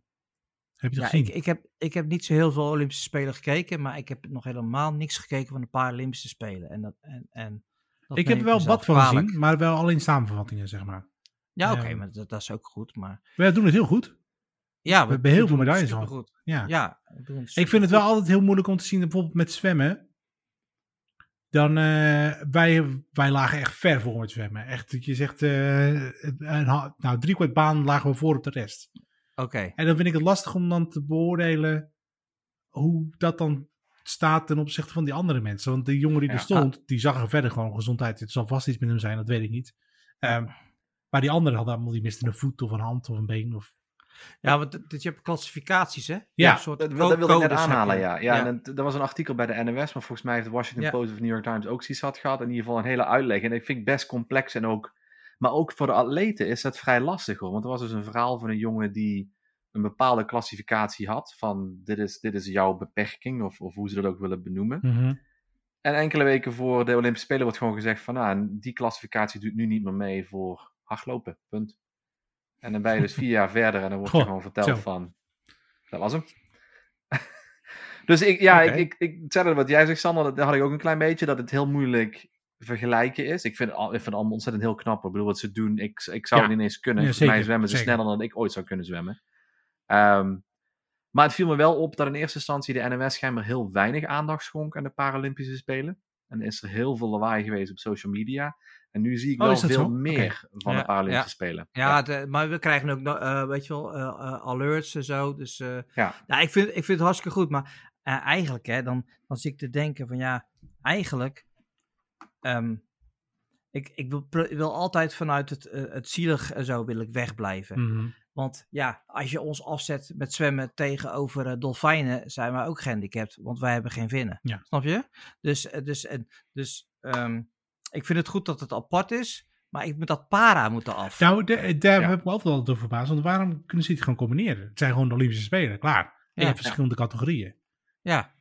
B: Heb je
A: ja,
B: het
A: ik,
B: gezien?
A: ik, heb, ik heb niet zo heel veel Olympische Spelen gekeken, maar ik heb nog helemaal niks gekeken van de Paralympische Spelen. En dat, en, en dat
B: Ik heb er wel wat van
A: kwalijk.
B: gezien, maar wel alleen samenvattingen, zeg maar.
A: Ja, oké,
B: Ehm,
A: maar dat, dat is ook goed. Maar
B: We doen het heel goed.
A: ja,
B: we hebben heel veel medailles al. Ja.
A: Ja,
B: Ik vind het wel altijd heel moeilijk om te zien, bijvoorbeeld met zwemmen. Dan, eh, wij, wij lagen echt ver voor met zwemmen. Echt, dat je zegt, een, ha- nou, drie kwart baan lagen we voor op de rest.
A: Oké,
B: En dan vind ik het lastig om dan te beoordelen hoe dat dan staat ten opzichte van die andere mensen. Want die jongen die
C: Ja.
B: er stond, die zag er verder gewoon gezondheid. Het zal vast iets met hem zijn, dat weet ik niet. Ehm, maar die anderen hadden allemaal, die misten een voet of een hand of een been. Of...
A: ja, want je hebt klassificaties, hè?
B: Ja,
A: soort
C: Dat, wil- dat wilde ik net aanhalen, ja. ja, En het- er was een artikel bij de NOS, maar volgens mij heeft de Washington
A: Ja.
C: Post of New York Times ook zoiets had gehad. In ieder geval een hele uitleg. En ik vind het best complex en ook... Maar ook voor de atleten is dat vrij lastig hoor. Want er was dus een verhaal van een jongen die een bepaalde klassificatie had. Van dit is, dit is jouw beperking, of, of hoe ze dat ook willen benoemen.
B: Mhm.
C: En enkele weken voor de Olympische Spelen wordt gewoon gezegd van... Nou, die klassificatie doet nu niet meer mee voor hardlopen, punt. En dan ben je dus vier jaar verder en dan wordt je gewoon verteld
B: zo.
C: van... Dat was hem. dus ik, ja,
A: Oké.
C: ik, ik, ik wat jij zegt, Sander, dat had ik ook een klein beetje, dat het heel moeilijk vergelijken is. Ik vind, al- ik vind het allemaal ontzettend heel knap. Ik bedoel, wat ze doen, ik, ik zou
B: Ja.
C: het niet eens kunnen.
B: Ja,
C: mij zwemmen ze sneller dan ik ooit zou kunnen zwemmen. Ehm, maar het viel me wel op dat in eerste instantie de NMS schijnbaar heel weinig aandacht schonk aan de Paralympische Spelen. En er is er heel veel lawaai geweest op social media. En nu zie ik
B: Oh,
C: wel veel
B: zo?
C: meer van
A: Ja,
C: de Paralympische
A: ja.
C: Spelen.
A: Ja, de- maar we krijgen ook, eh, weet je wel, eh, eh, alerts en zo. Dus eh,
C: Ja.
A: ik, vind, ik vind het hartstikke goed. Maar eh, eigenlijk, hè, dan, dan zit ik te denken van ja, eigenlijk. ehm, ik, ik wil, wil altijd vanuit het, het zielig en zo wil ik wegblijven.
B: Mhm.
A: Want ja, als je ons afzet met zwemmen tegenover eh, dolfijnen, zijn wij ook gehandicapt. Want wij hebben geen vinnen.
B: Ja.
A: Snap je? Dus, eh, dus, en, dus ehm, ik vind het goed dat het apart is. Maar ik moet dat para moeten af.
B: Nou, de- daar
C: Ja.
B: heb ik me altijd wel door verbaasd. Want waarom kunnen ze het gewoon combineren? Het zijn gewoon de Olympische Spelen, klaar.
A: Ja.
B: hebt verschillende categorieën.
A: Ja,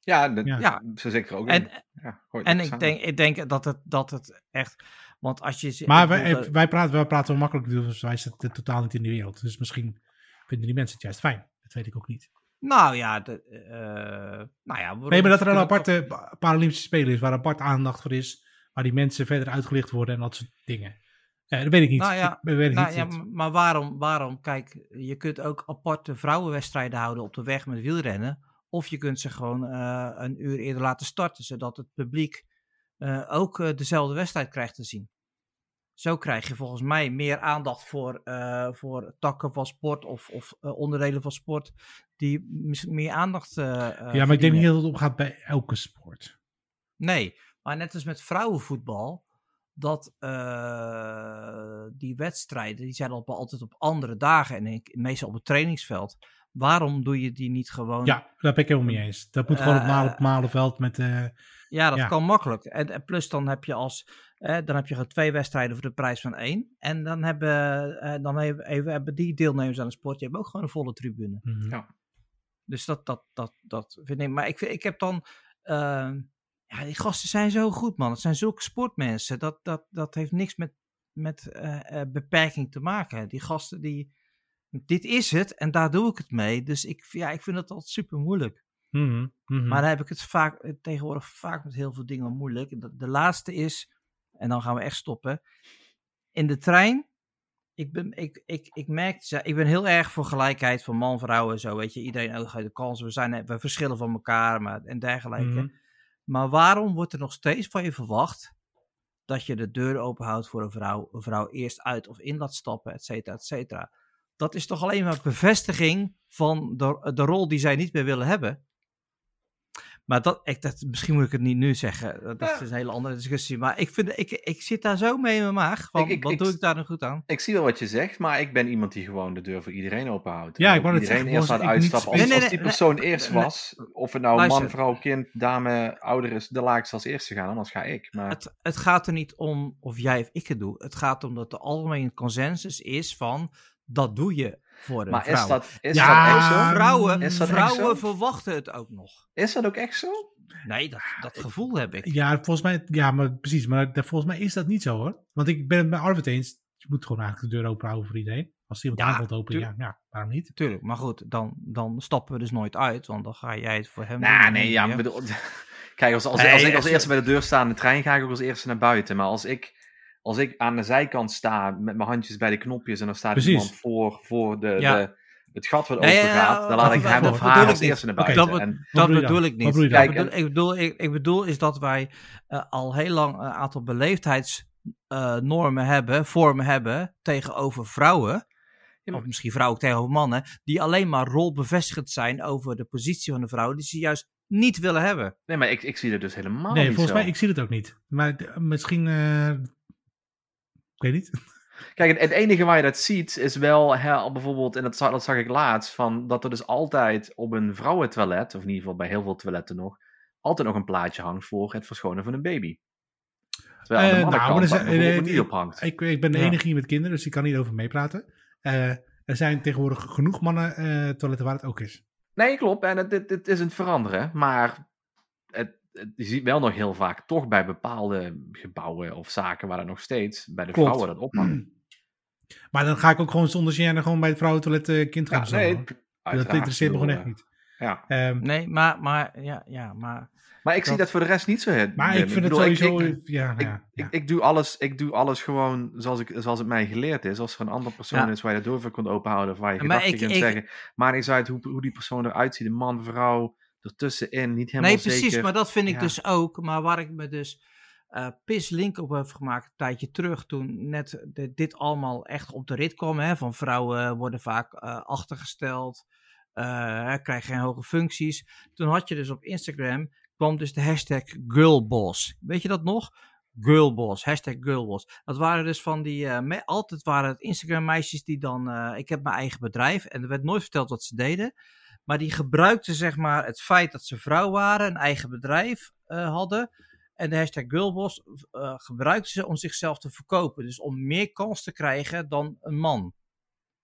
C: Ja, dat,
B: Ja.
A: Ja.
C: zo zit ik er ook
A: en,
C: in. Ja,
A: en ik denk, ik denk dat, het, dat het echt... Want als je...
B: Maar wij,
A: bedoel, eh,
B: wij, praten, wij praten wel makkelijk, dus wij zitten totaal niet in de wereld. Dus misschien vinden die mensen het juist fijn. Dat weet ik ook niet.
A: Nou ja, de, eh, nou ja...
B: Nee, maar dat er een aparte Pa- Paralympische Spelen is, waar apart aandacht voor is, waar die mensen verder uitgelicht worden en dat soort dingen. Eh, dat weet ik niet.
A: Nou ja,
B: Ik- dat weet ik
A: Nou
B: niet.
A: ja, maar waarom, waarom? Kijk, je kunt ook aparte vrouwenwedstrijden houden op de weg met wielrennen. Of je kunt ze gewoon eh, een uur eerder laten starten, zodat het publiek eh, ook eh, dezelfde wedstrijd krijgt te zien. Zo krijg je volgens mij meer aandacht voor, eh, voor takken van sport of, of onderdelen van sport die meer aandacht.
B: ja, maar ik denk niet dat het opgaat bij elke sport.
A: Nee, maar net als met vrouwenvoetbal, dat die wedstrijden, die zijn op, altijd op andere dagen en meestal op het trainingsveld. Waarom doe je die niet gewoon?
B: Ja, daar ben ik helemaal mee eens. Dat moet gewoon op maal op malenveld met...
A: Ja, dat
B: Ja.
A: kan makkelijk. En, en plus dan heb je als, eh, dan heb je gewoon twee wedstrijden voor de prijs van één. En dan hebben, eh, dan hebben, even, hebben die deelnemers aan de sport, die hebben ook gewoon een volle tribune.
B: mhm.
C: Ja.
A: Dus dat, dat, dat, dat vind ik. Maar ik, vind- ik heb dan. eh, ja, die gasten zijn zo goed, man. Het zijn zulke sportmensen. Dat, dat, dat heeft niks met, met eh, eh, beperking te maken. Die gasten die. Dit is het en daar doe ik het mee. Dus ik, ja, ik vind het altijd super moeilijk.
B: Mhm, mhm.
A: Maar dan heb ik het vaak, eh, tegenwoordig vaak met heel veel dingen moeilijk. De, de laatste is, en dan gaan we echt stoppen. In de trein, ik, ben, ik, ik, ik merk, ik ben heel erg voor gelijkheid van man, vrouw en zo. Weet je, iedereen ook de kans. We, zijn, we verschillen van elkaar maar, en dergelijke.
B: Mhm.
A: Maar waarom wordt er nog steeds van je verwacht dat je de deur openhoudt voor een vrouw, een vrouw eerst uit of in laat stappen, et cetera, et cetera? Dat is toch alleen maar bevestiging van de, de rol die zij niet meer willen hebben. Maar dat, ik, dat, misschien moet ik het niet nu zeggen. Dat
C: Ja.
A: is een hele andere discussie. Maar ik, vind, ik, ik zit daar zo mee in mijn maag. Van,
C: Ik- ik-
A: wat
C: ik-
A: doe ik daar nou goed aan?
C: Ik zie wel wat je zegt, maar ik ben iemand die gewoon de deur voor iedereen openhoudt.
B: Ja, ik wou
C: iedereen
B: zeggen,
C: eerst laat
B: niet
C: uitstappen. Als,
A: Nee, nee,
C: als die
A: nee,
C: persoon eerst
A: nee.
C: was, of het nou
A: Luister.
C: man, vrouw, kind, dame, ouder is, dan laat ik ze als eerste gaan, anders ga ik. Maar
A: Het, het gaat er niet om of jij of ik het doe. Het gaat om dat de algemene consensus is van dat doe je voor een
C: maar
A: vrouw.
C: is dat, is
B: Ja,
C: dat echt zo?
A: Vrouwen,
C: Is dat echt zo?
A: vrouwen verwachten het ook nog.
C: Is dat ook echt zo?
A: Nee, dat, dat gevoel heb ik.
B: Ja, volgens mij, ja, maar precies. Maar dat- volgens mij is dat niet zo hoor. Want ik ben het met Arvid eens. Je moet gewoon eigenlijk de deur open houden voor iedereen. Als iemand
A: Ja,
B: aan wilt open, ja, ja, waarom niet?
A: Tuurlijk, maar goed, dan, dan stappen we dus nooit uit, want dan ga jij het voor hem doen.
C: Nou,
A: en
C: nee, ja, bedoel... Kijk, als, als,
A: Nee,
C: als ik als eerste bij de deur sta in de trein, ga ik ook als eerste naar buiten. Maar als ik, als ik aan de zijkant sta met mijn handjes bij de knopjes en dan staat
B: Precies.
C: iemand voor, voor de,
A: Ja.
C: de, het gat wat
A: Ja, ja,
C: open
A: ja,
C: gaat, dan laat ik hem of haar als eerste naar buiten.
A: dat
C: en,
A: Dat
B: bedoel
A: ik niet.
B: bedoel
A: ik, bedoel, ik, bedoel, ik, ik bedoel is dat wij eh, al heel lang een aantal beleefdheidsnormen hebben, vormen hebben tegenover vrouwen.
C: Ja,
A: Of misschien vrouwen tegenover mannen, die alleen maar rolbevestigend zijn over de positie van de vrouw, die ze juist niet willen hebben.
C: nee, maar ik, ik zie het dus helemaal
B: nee,
C: niet
B: volgens
C: zo.
B: mij, ik zie het ook niet. Maar misschien, eh, weet niet.
C: Kijk, het, het enige waar je dat ziet is wel hè, al bijvoorbeeld, en dat, zag- dat zag ik laatst, van dat er dus altijd op een vrouwentoilet, of in ieder geval bij heel veel toiletten nog, altijd nog een plaatje hangt voor het verschonen van een baby. Terwijl de
B: Eh, nou, maar er
C: bijvoorbeeld
B: eh,
C: niet op hangt.
B: Ik, ik ben de enige hier met kinderen, dus ik kan niet over meepraten. Eh, er zijn tegenwoordig genoeg mannen eh, toiletten waar het ook is.
C: Nee, klopt. En het, het, het is een veranderen. Maar het- je ziet wel nog heel vaak toch bij bepaalde gebouwen of zaken waar er nog steeds bij de
B: Klopt.
C: vrouwen dat ophangt.
B: Maar dan ga ik ook gewoon zonder gêne gewoon bij het vrouwentoilet eh, kind gaan
C: Ja, nee,
B: dat interesseert me gewoon echt niet.
C: eh, Ja.
B: Ehm,
A: Nee, maar, maar, ja, ja, maar.
C: Maar ik zie
A: Dat-
C: dat voor de rest niet zo.
B: maar ik vind het
C: bedoel,
B: sowieso...
C: ik-
B: ja, nou
C: Ik,
B: ja,
C: ik,
B: ja.
C: ik, doe alles, ik doe alles gewoon zoals, ik, zoals het mij geleerd is. Als er een andere persoon
A: Ja.
C: is waar je de deur voor kunt openhouden of waar je
A: Maar
C: gedachten
A: ik-
C: kunt
A: ik-
C: zeggen. Maar niet uit hoe, hoe die persoon eruit ziet. Een man, vrouw, ertussenin, niet helemaal
A: Nee, precies,
C: zeker.
A: maar dat vind ik
C: Ja.
A: dus ook. Maar waar ik me dus eh pis link op heb gemaakt een tijdje terug, toen net de- dit allemaal echt op de rit kwam, hè, van vrouwen worden vaak eh, achtergesteld, eh, krijgen geen hoge functies. Toen had je dus op Instagram, kwam dus de hashtag girlboss. Weet je dat nog? Girlboss, hashtag girlboss. Dat waren dus van die, eh, altijd waren het Instagram meisjes die dan, eh, ik heb mijn eigen bedrijf en er werd nooit verteld wat ze deden. Maar die gebruikten zeg maar het feit dat ze vrouw waren, een eigen bedrijf eh, hadden. En de hashtag girlboss eh, gebruikten ze om zichzelf te verkopen. Dus om meer kans te krijgen dan een man.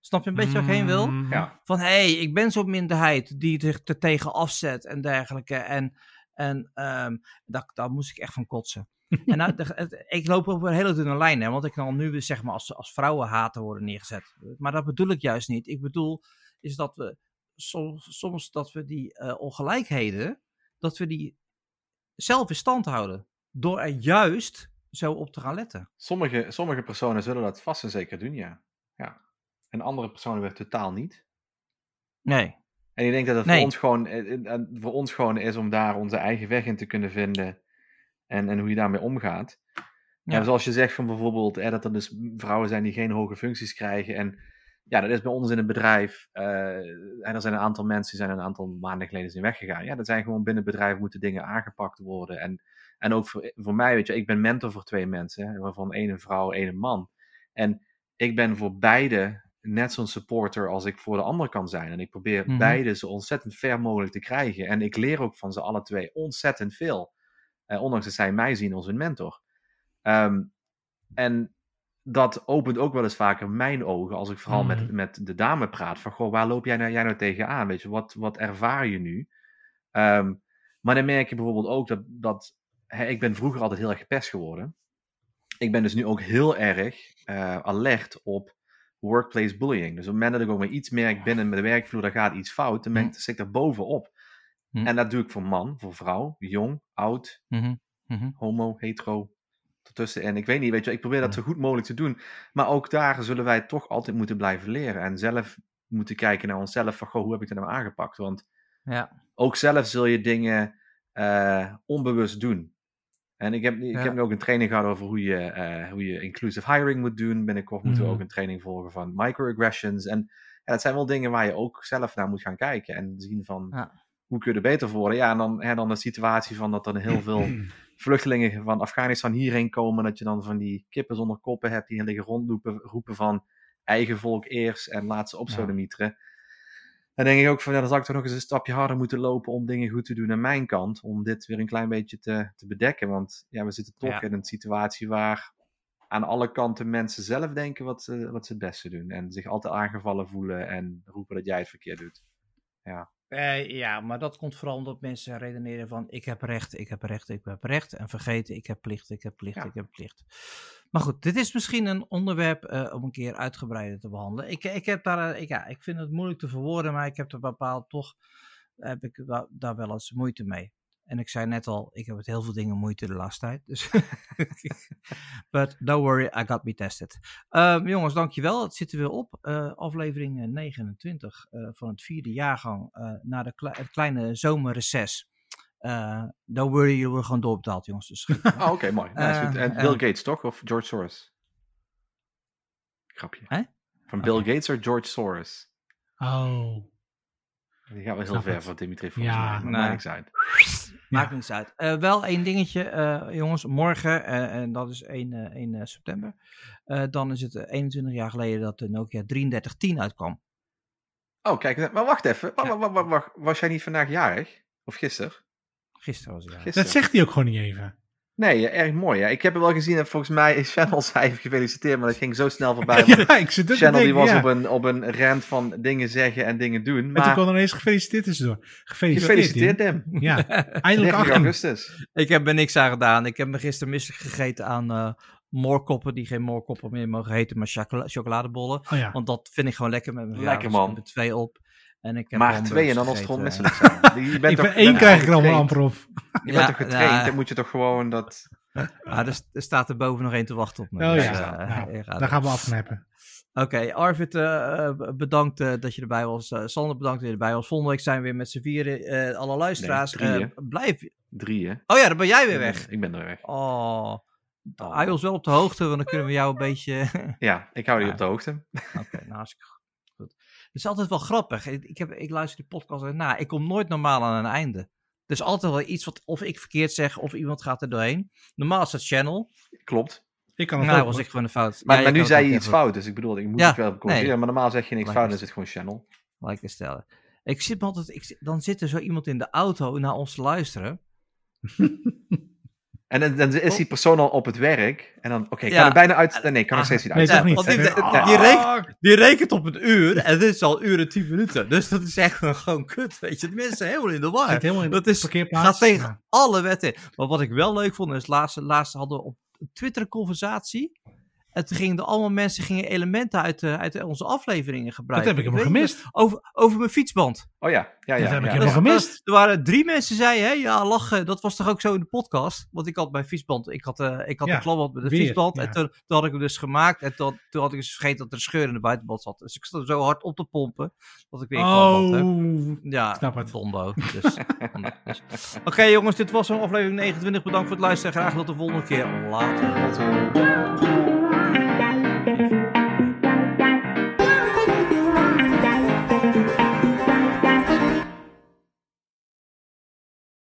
A: Snap je een beetje waar ik heen wil?
B: Mm,
C: Ja.
A: Van hé, hey, ik ben zo'n minderheid die zich er tegen afzet en dergelijke. En, en ehm, daar, daar moest ik echt van kotsen. en nou, de- het- ik loop op een hele dunne lijn, hè, want ik kan al nu zeg maar als, als vrouwenhater worden neergezet. Maar dat bedoel ik juist niet. Ik bedoel is dat we soms, soms dat we die eh, ongelijkheden, dat we die zelf in stand houden. Door er juist zo op te gaan letten.
C: Sommige, sommige personen zullen dat vast en zeker doen, ja. ja. En andere personen weer totaal niet.
A: Nee.
C: En ik denk dat het
A: Nee.
C: voor, ons gewoon, eh, eh, voor ons gewoon is om daar onze eigen weg in te kunnen vinden. En, en hoe je daarmee omgaat.
A: Ja.
C: En zoals je zegt van bijvoorbeeld hè, dat er dus vrouwen zijn die geen hoge functies krijgen. En ja, dat is bij ons in het bedrijf. eh, en er zijn een aantal mensen die zijn een aantal maanden geleden zijn weggegaan. Ja, dat zijn gewoon binnen het bedrijf moeten dingen aangepakt worden. En, en ook voor, voor mij, weet je, ik ben mentor voor twee mensen. Waarvan één een vrouw, één een man. En ik ben voor beide net zo'n supporter als ik voor de ander kan zijn. En ik probeer
A: Mhm.
C: beide zo ontzettend ver mogelijk te krijgen. En ik leer ook van ze alle twee ontzettend veel. Eh, ondanks dat zij mij zien als een mentor. Ehm, en dat opent ook wel eens vaker mijn ogen als ik vooral met,
B: Mhm.
C: met de dame praat. Van, goh, waar loop jij nou, jij nou tegenaan? Weet je, wat, wat ervaar je nu? Ehm, maar dan merk je bijvoorbeeld ook dat, dat hè, ik ben vroeger altijd heel erg gepest geworden. Ik ben dus nu ook heel erg eh, alert op workplace bullying. Dus op het moment dat ik ook maar iets merk binnen de werkvloer, daar gaat iets fout, dan ben ik,
A: Hm.
C: zit ik er bovenop.
A: Hm.
C: En dat doe ik voor man, voor vrouw, jong, oud,
A: Mhm. Mhm.
C: homo, hetero, En ik weet niet, weet je, ik probeer dat zo goed mogelijk te doen. Maar ook daar zullen wij toch altijd moeten blijven leren. En zelf moeten kijken naar onszelf van, goh, hoe heb ik dat nou aangepakt? Want
A: Ja.
C: ook zelf zul je dingen eh, onbewust doen. En ik heb, ik
A: Ja.
C: heb nu ook een training gehad over hoe je, eh, hoe je inclusive hiring moet doen. Binnenkort moeten we
B: Mhm.
C: ook een training volgen van microaggressions. En ja, dat zijn wel dingen waar je ook zelf naar moet gaan kijken. En zien van,
A: Ja.
C: hoe kun je er beter voor worden? Ja, en dan, hè, dan de situatie van dat er heel veel vluchtelingen van Afghanistan hierheen komen. Dat je dan van die kippen zonder koppen hebt die liggen rondlopen, roepen van eigen volk eerst en laat ze op
B: Ja.
C: Dan denk ik ook van, ja, dan zou ik toch nog eens een stapje harder moeten lopen om dingen goed te doen aan mijn kant. Om dit weer een klein beetje te, te bedekken. Want ja, we zitten toch
A: Ja.
C: in een situatie waar aan alle kanten mensen zelf denken wat ze, wat ze het beste doen. En zich altijd aangevallen voelen en roepen dat jij het verkeerd doet.
A: Eh, ja, maar dat komt vooral omdat mensen redeneren van ik heb recht, ik heb recht, ik heb recht. En vergeten ik heb plicht, ik heb plicht,
C: Ja.
A: ik heb plicht. Maar goed, dit is misschien een onderwerp eh, om een keer uitgebreider te behandelen. Ik, ik, heb daar, eh, ik, ja, ik vind het moeilijk te verwoorden, maar ik heb er bepaald toch heb ik da- daar wel eens moeite mee. En ik zei net al, ik heb met heel veel dingen moeite de laatste tijd. Dus But don't worry, I got me tested. Ehm, jongens, dankjewel. Het zit er weer op. Eh, aflevering eh, 29 eh, van het vierde jaargang eh na de kle- het kleine zomerreces. Eh don't worry, jullie worden gewoon doorbetaald, jongens. Dus
C: Oh, oké, mooi. Nou, is goed.
A: Eh,
C: en Bill
A: eh.
C: Gates, toch? Of George Soros? Grapje.
A: Hè?
C: Van Bill Gates of George Soros?
B: Oh.
C: Die gaat wel heel
B: Snap
C: ver
B: het.
C: voor Dimitri volgens
B: Ja,
C: mij. Maar
A: nee.
C: maakt niks uit.
A: Maakt
B: Ja.
A: niks uit. Eh, wel één dingetje, eh, jongens. Morgen, eh, en dat is 1, eh, 1 eh, september. eh, dan is het eh, 21 jaar geleden dat de Nokia 3310 uitkwam.
C: Oh, kijk. Maar wacht even. Wacht,
A: Ja.
C: wacht, wacht, wacht. Was jij niet vandaag jarig? Of gisteren?
A: Gisteren was het.
C: Gisteren.
B: Dat zegt hij ook gewoon niet even.
C: Nee, erg mooi. Ja. Ik heb het wel gezien en volgens mij is Channel zei even gefeliciteerd, maar dat ging zo snel voorbij.
B: ja, ik zit
C: Channel die was
B: ja.
C: op, een, op een rant van dingen zeggen en dingen doen.
B: En toen
C: Maar
B: kwam er ineens gefeliciteerd tussendoor. Gefeliciteerd.
C: gefeliciteerd,
B: Tim.
C: Tim.
B: Ja,
C: 30
B: eindelijk 18.
C: augustus.
A: Ik heb er niks aan gedaan. Ik heb me gisteren misselijk gegeten aan eh moorkoppen, die geen moorkoppen meer mogen heten, maar chocola- chocoladebollen.
B: Oh ja.
A: Want dat vind ik gewoon lekker met mijn
C: Lekker, man.
A: er twee op. En ik heb
C: Maar twee en dan als het gewoon misselijk zijn. Je bent toch- je
B: één krijg ik er allemaal
C: getraind.
B: amper op.
C: Je
A: Ja,
C: bent toch getraind?
A: nou,
C: Dan moet je toch gewoon dat...
A: Ah, er, er staat er boven nog één te wachten op me.
B: Oh
A: Dus,
B: ja,
A: eh,
B: nou,
A: je
B: daar gaan we afknappen.
A: Oké, Arvid, eh, eh, bedankt eh, dat je erbij was. Eh, Sander, bedankt dat je erbij was. Volgende week zijn we weer met z'n vieren. eh, alle luisteraars.
C: Nee, drie,
A: blijf.
C: Drie, hè?
A: Oh ja, dan ben jij weer weg.
C: Ik ben er weg.
A: Oh. Hou ons wel op de hoogte, want dan kunnen we jou een beetje.
C: Ja, ik hou die
A: Ja.
C: op de hoogte.
A: Oké, nou hartstikke goed. Het is altijd wel grappig. Ik, ik, heb, ik luister die podcast en na. Ik kom nooit normaal aan een einde. Er is altijd wel iets wat of ik verkeerd zeg of iemand gaat er doorheen. Normaal is het channel.
C: Klopt.
B: Ik kan het
A: Nou,
B: ook.
A: was ik gewoon een fout.
C: Maar,
A: Ja,
C: maar nu zei je iets
A: even
C: fout, dus ik bedoel, ik moet
A: Ja,
C: het wel corrigeren.
A: nee.
C: Maar normaal zeg je niks
A: Lijkt
C: fout, dan is het gewoon channel.
A: gelijk stellen. Ik zit me altijd, ik, zit- dan zit er zo iemand in de auto naar ons te luisteren.
C: En dan, dan is die persoon al op het werk. En dan, oké, ik
A: Ja.
C: kan er bijna uit... Nee, ik kan er
A: Ah,
C: steeds niet
B: nee,
C: uit.
B: toch niet.
A: want die, die,
C: nee.
A: die rekent, die rekent op een uur en dit is al een uur en tien minuten. Dus dat is echt gewoon kut, weet je. De mensen zijn helemaal in de war.
B: Helemaal in
A: Dat is, gaat tegen
B: Ja.
A: alle wetten. Maar wat ik wel leuk vond, is laatst, laatst hadden we op Twitter een conversatie. En toen gingen er allemaal mensen gingen elementen uit, de, uit onze afleveringen
B: Dat
A: gebruiken.
B: heb ik helemaal
A: je,
B: gemist.
A: Over, over mijn fietsband.
C: Oh ja, ja, ja.
B: Dat heb ik helemaal
A: Dus,
B: gemist.
A: eh, Er waren drie mensen die zeiden, ja, lachen. Dat was toch ook zo in de podcast? Want ik had mijn fietsband, ik had, eh ik had
B: Ja,
A: een klapband met de
B: weer,
A: fietsband.
B: ja.
A: En toen, toen had ik hem dus gemaakt. En toen, toen had ik dus vergeten dat er een scheur in de buitenband zat. Dus ik stond zo hard op te pompen, dat ik weer een klapband heb.
B: Oh,
A: Ja,
B: snap het.
A: Dondo. Dus, dus. Oké jongens, dit was een aflevering 29. Bedankt voor het luisteren. Graag tot de volgende keer. Later.
C: Eh,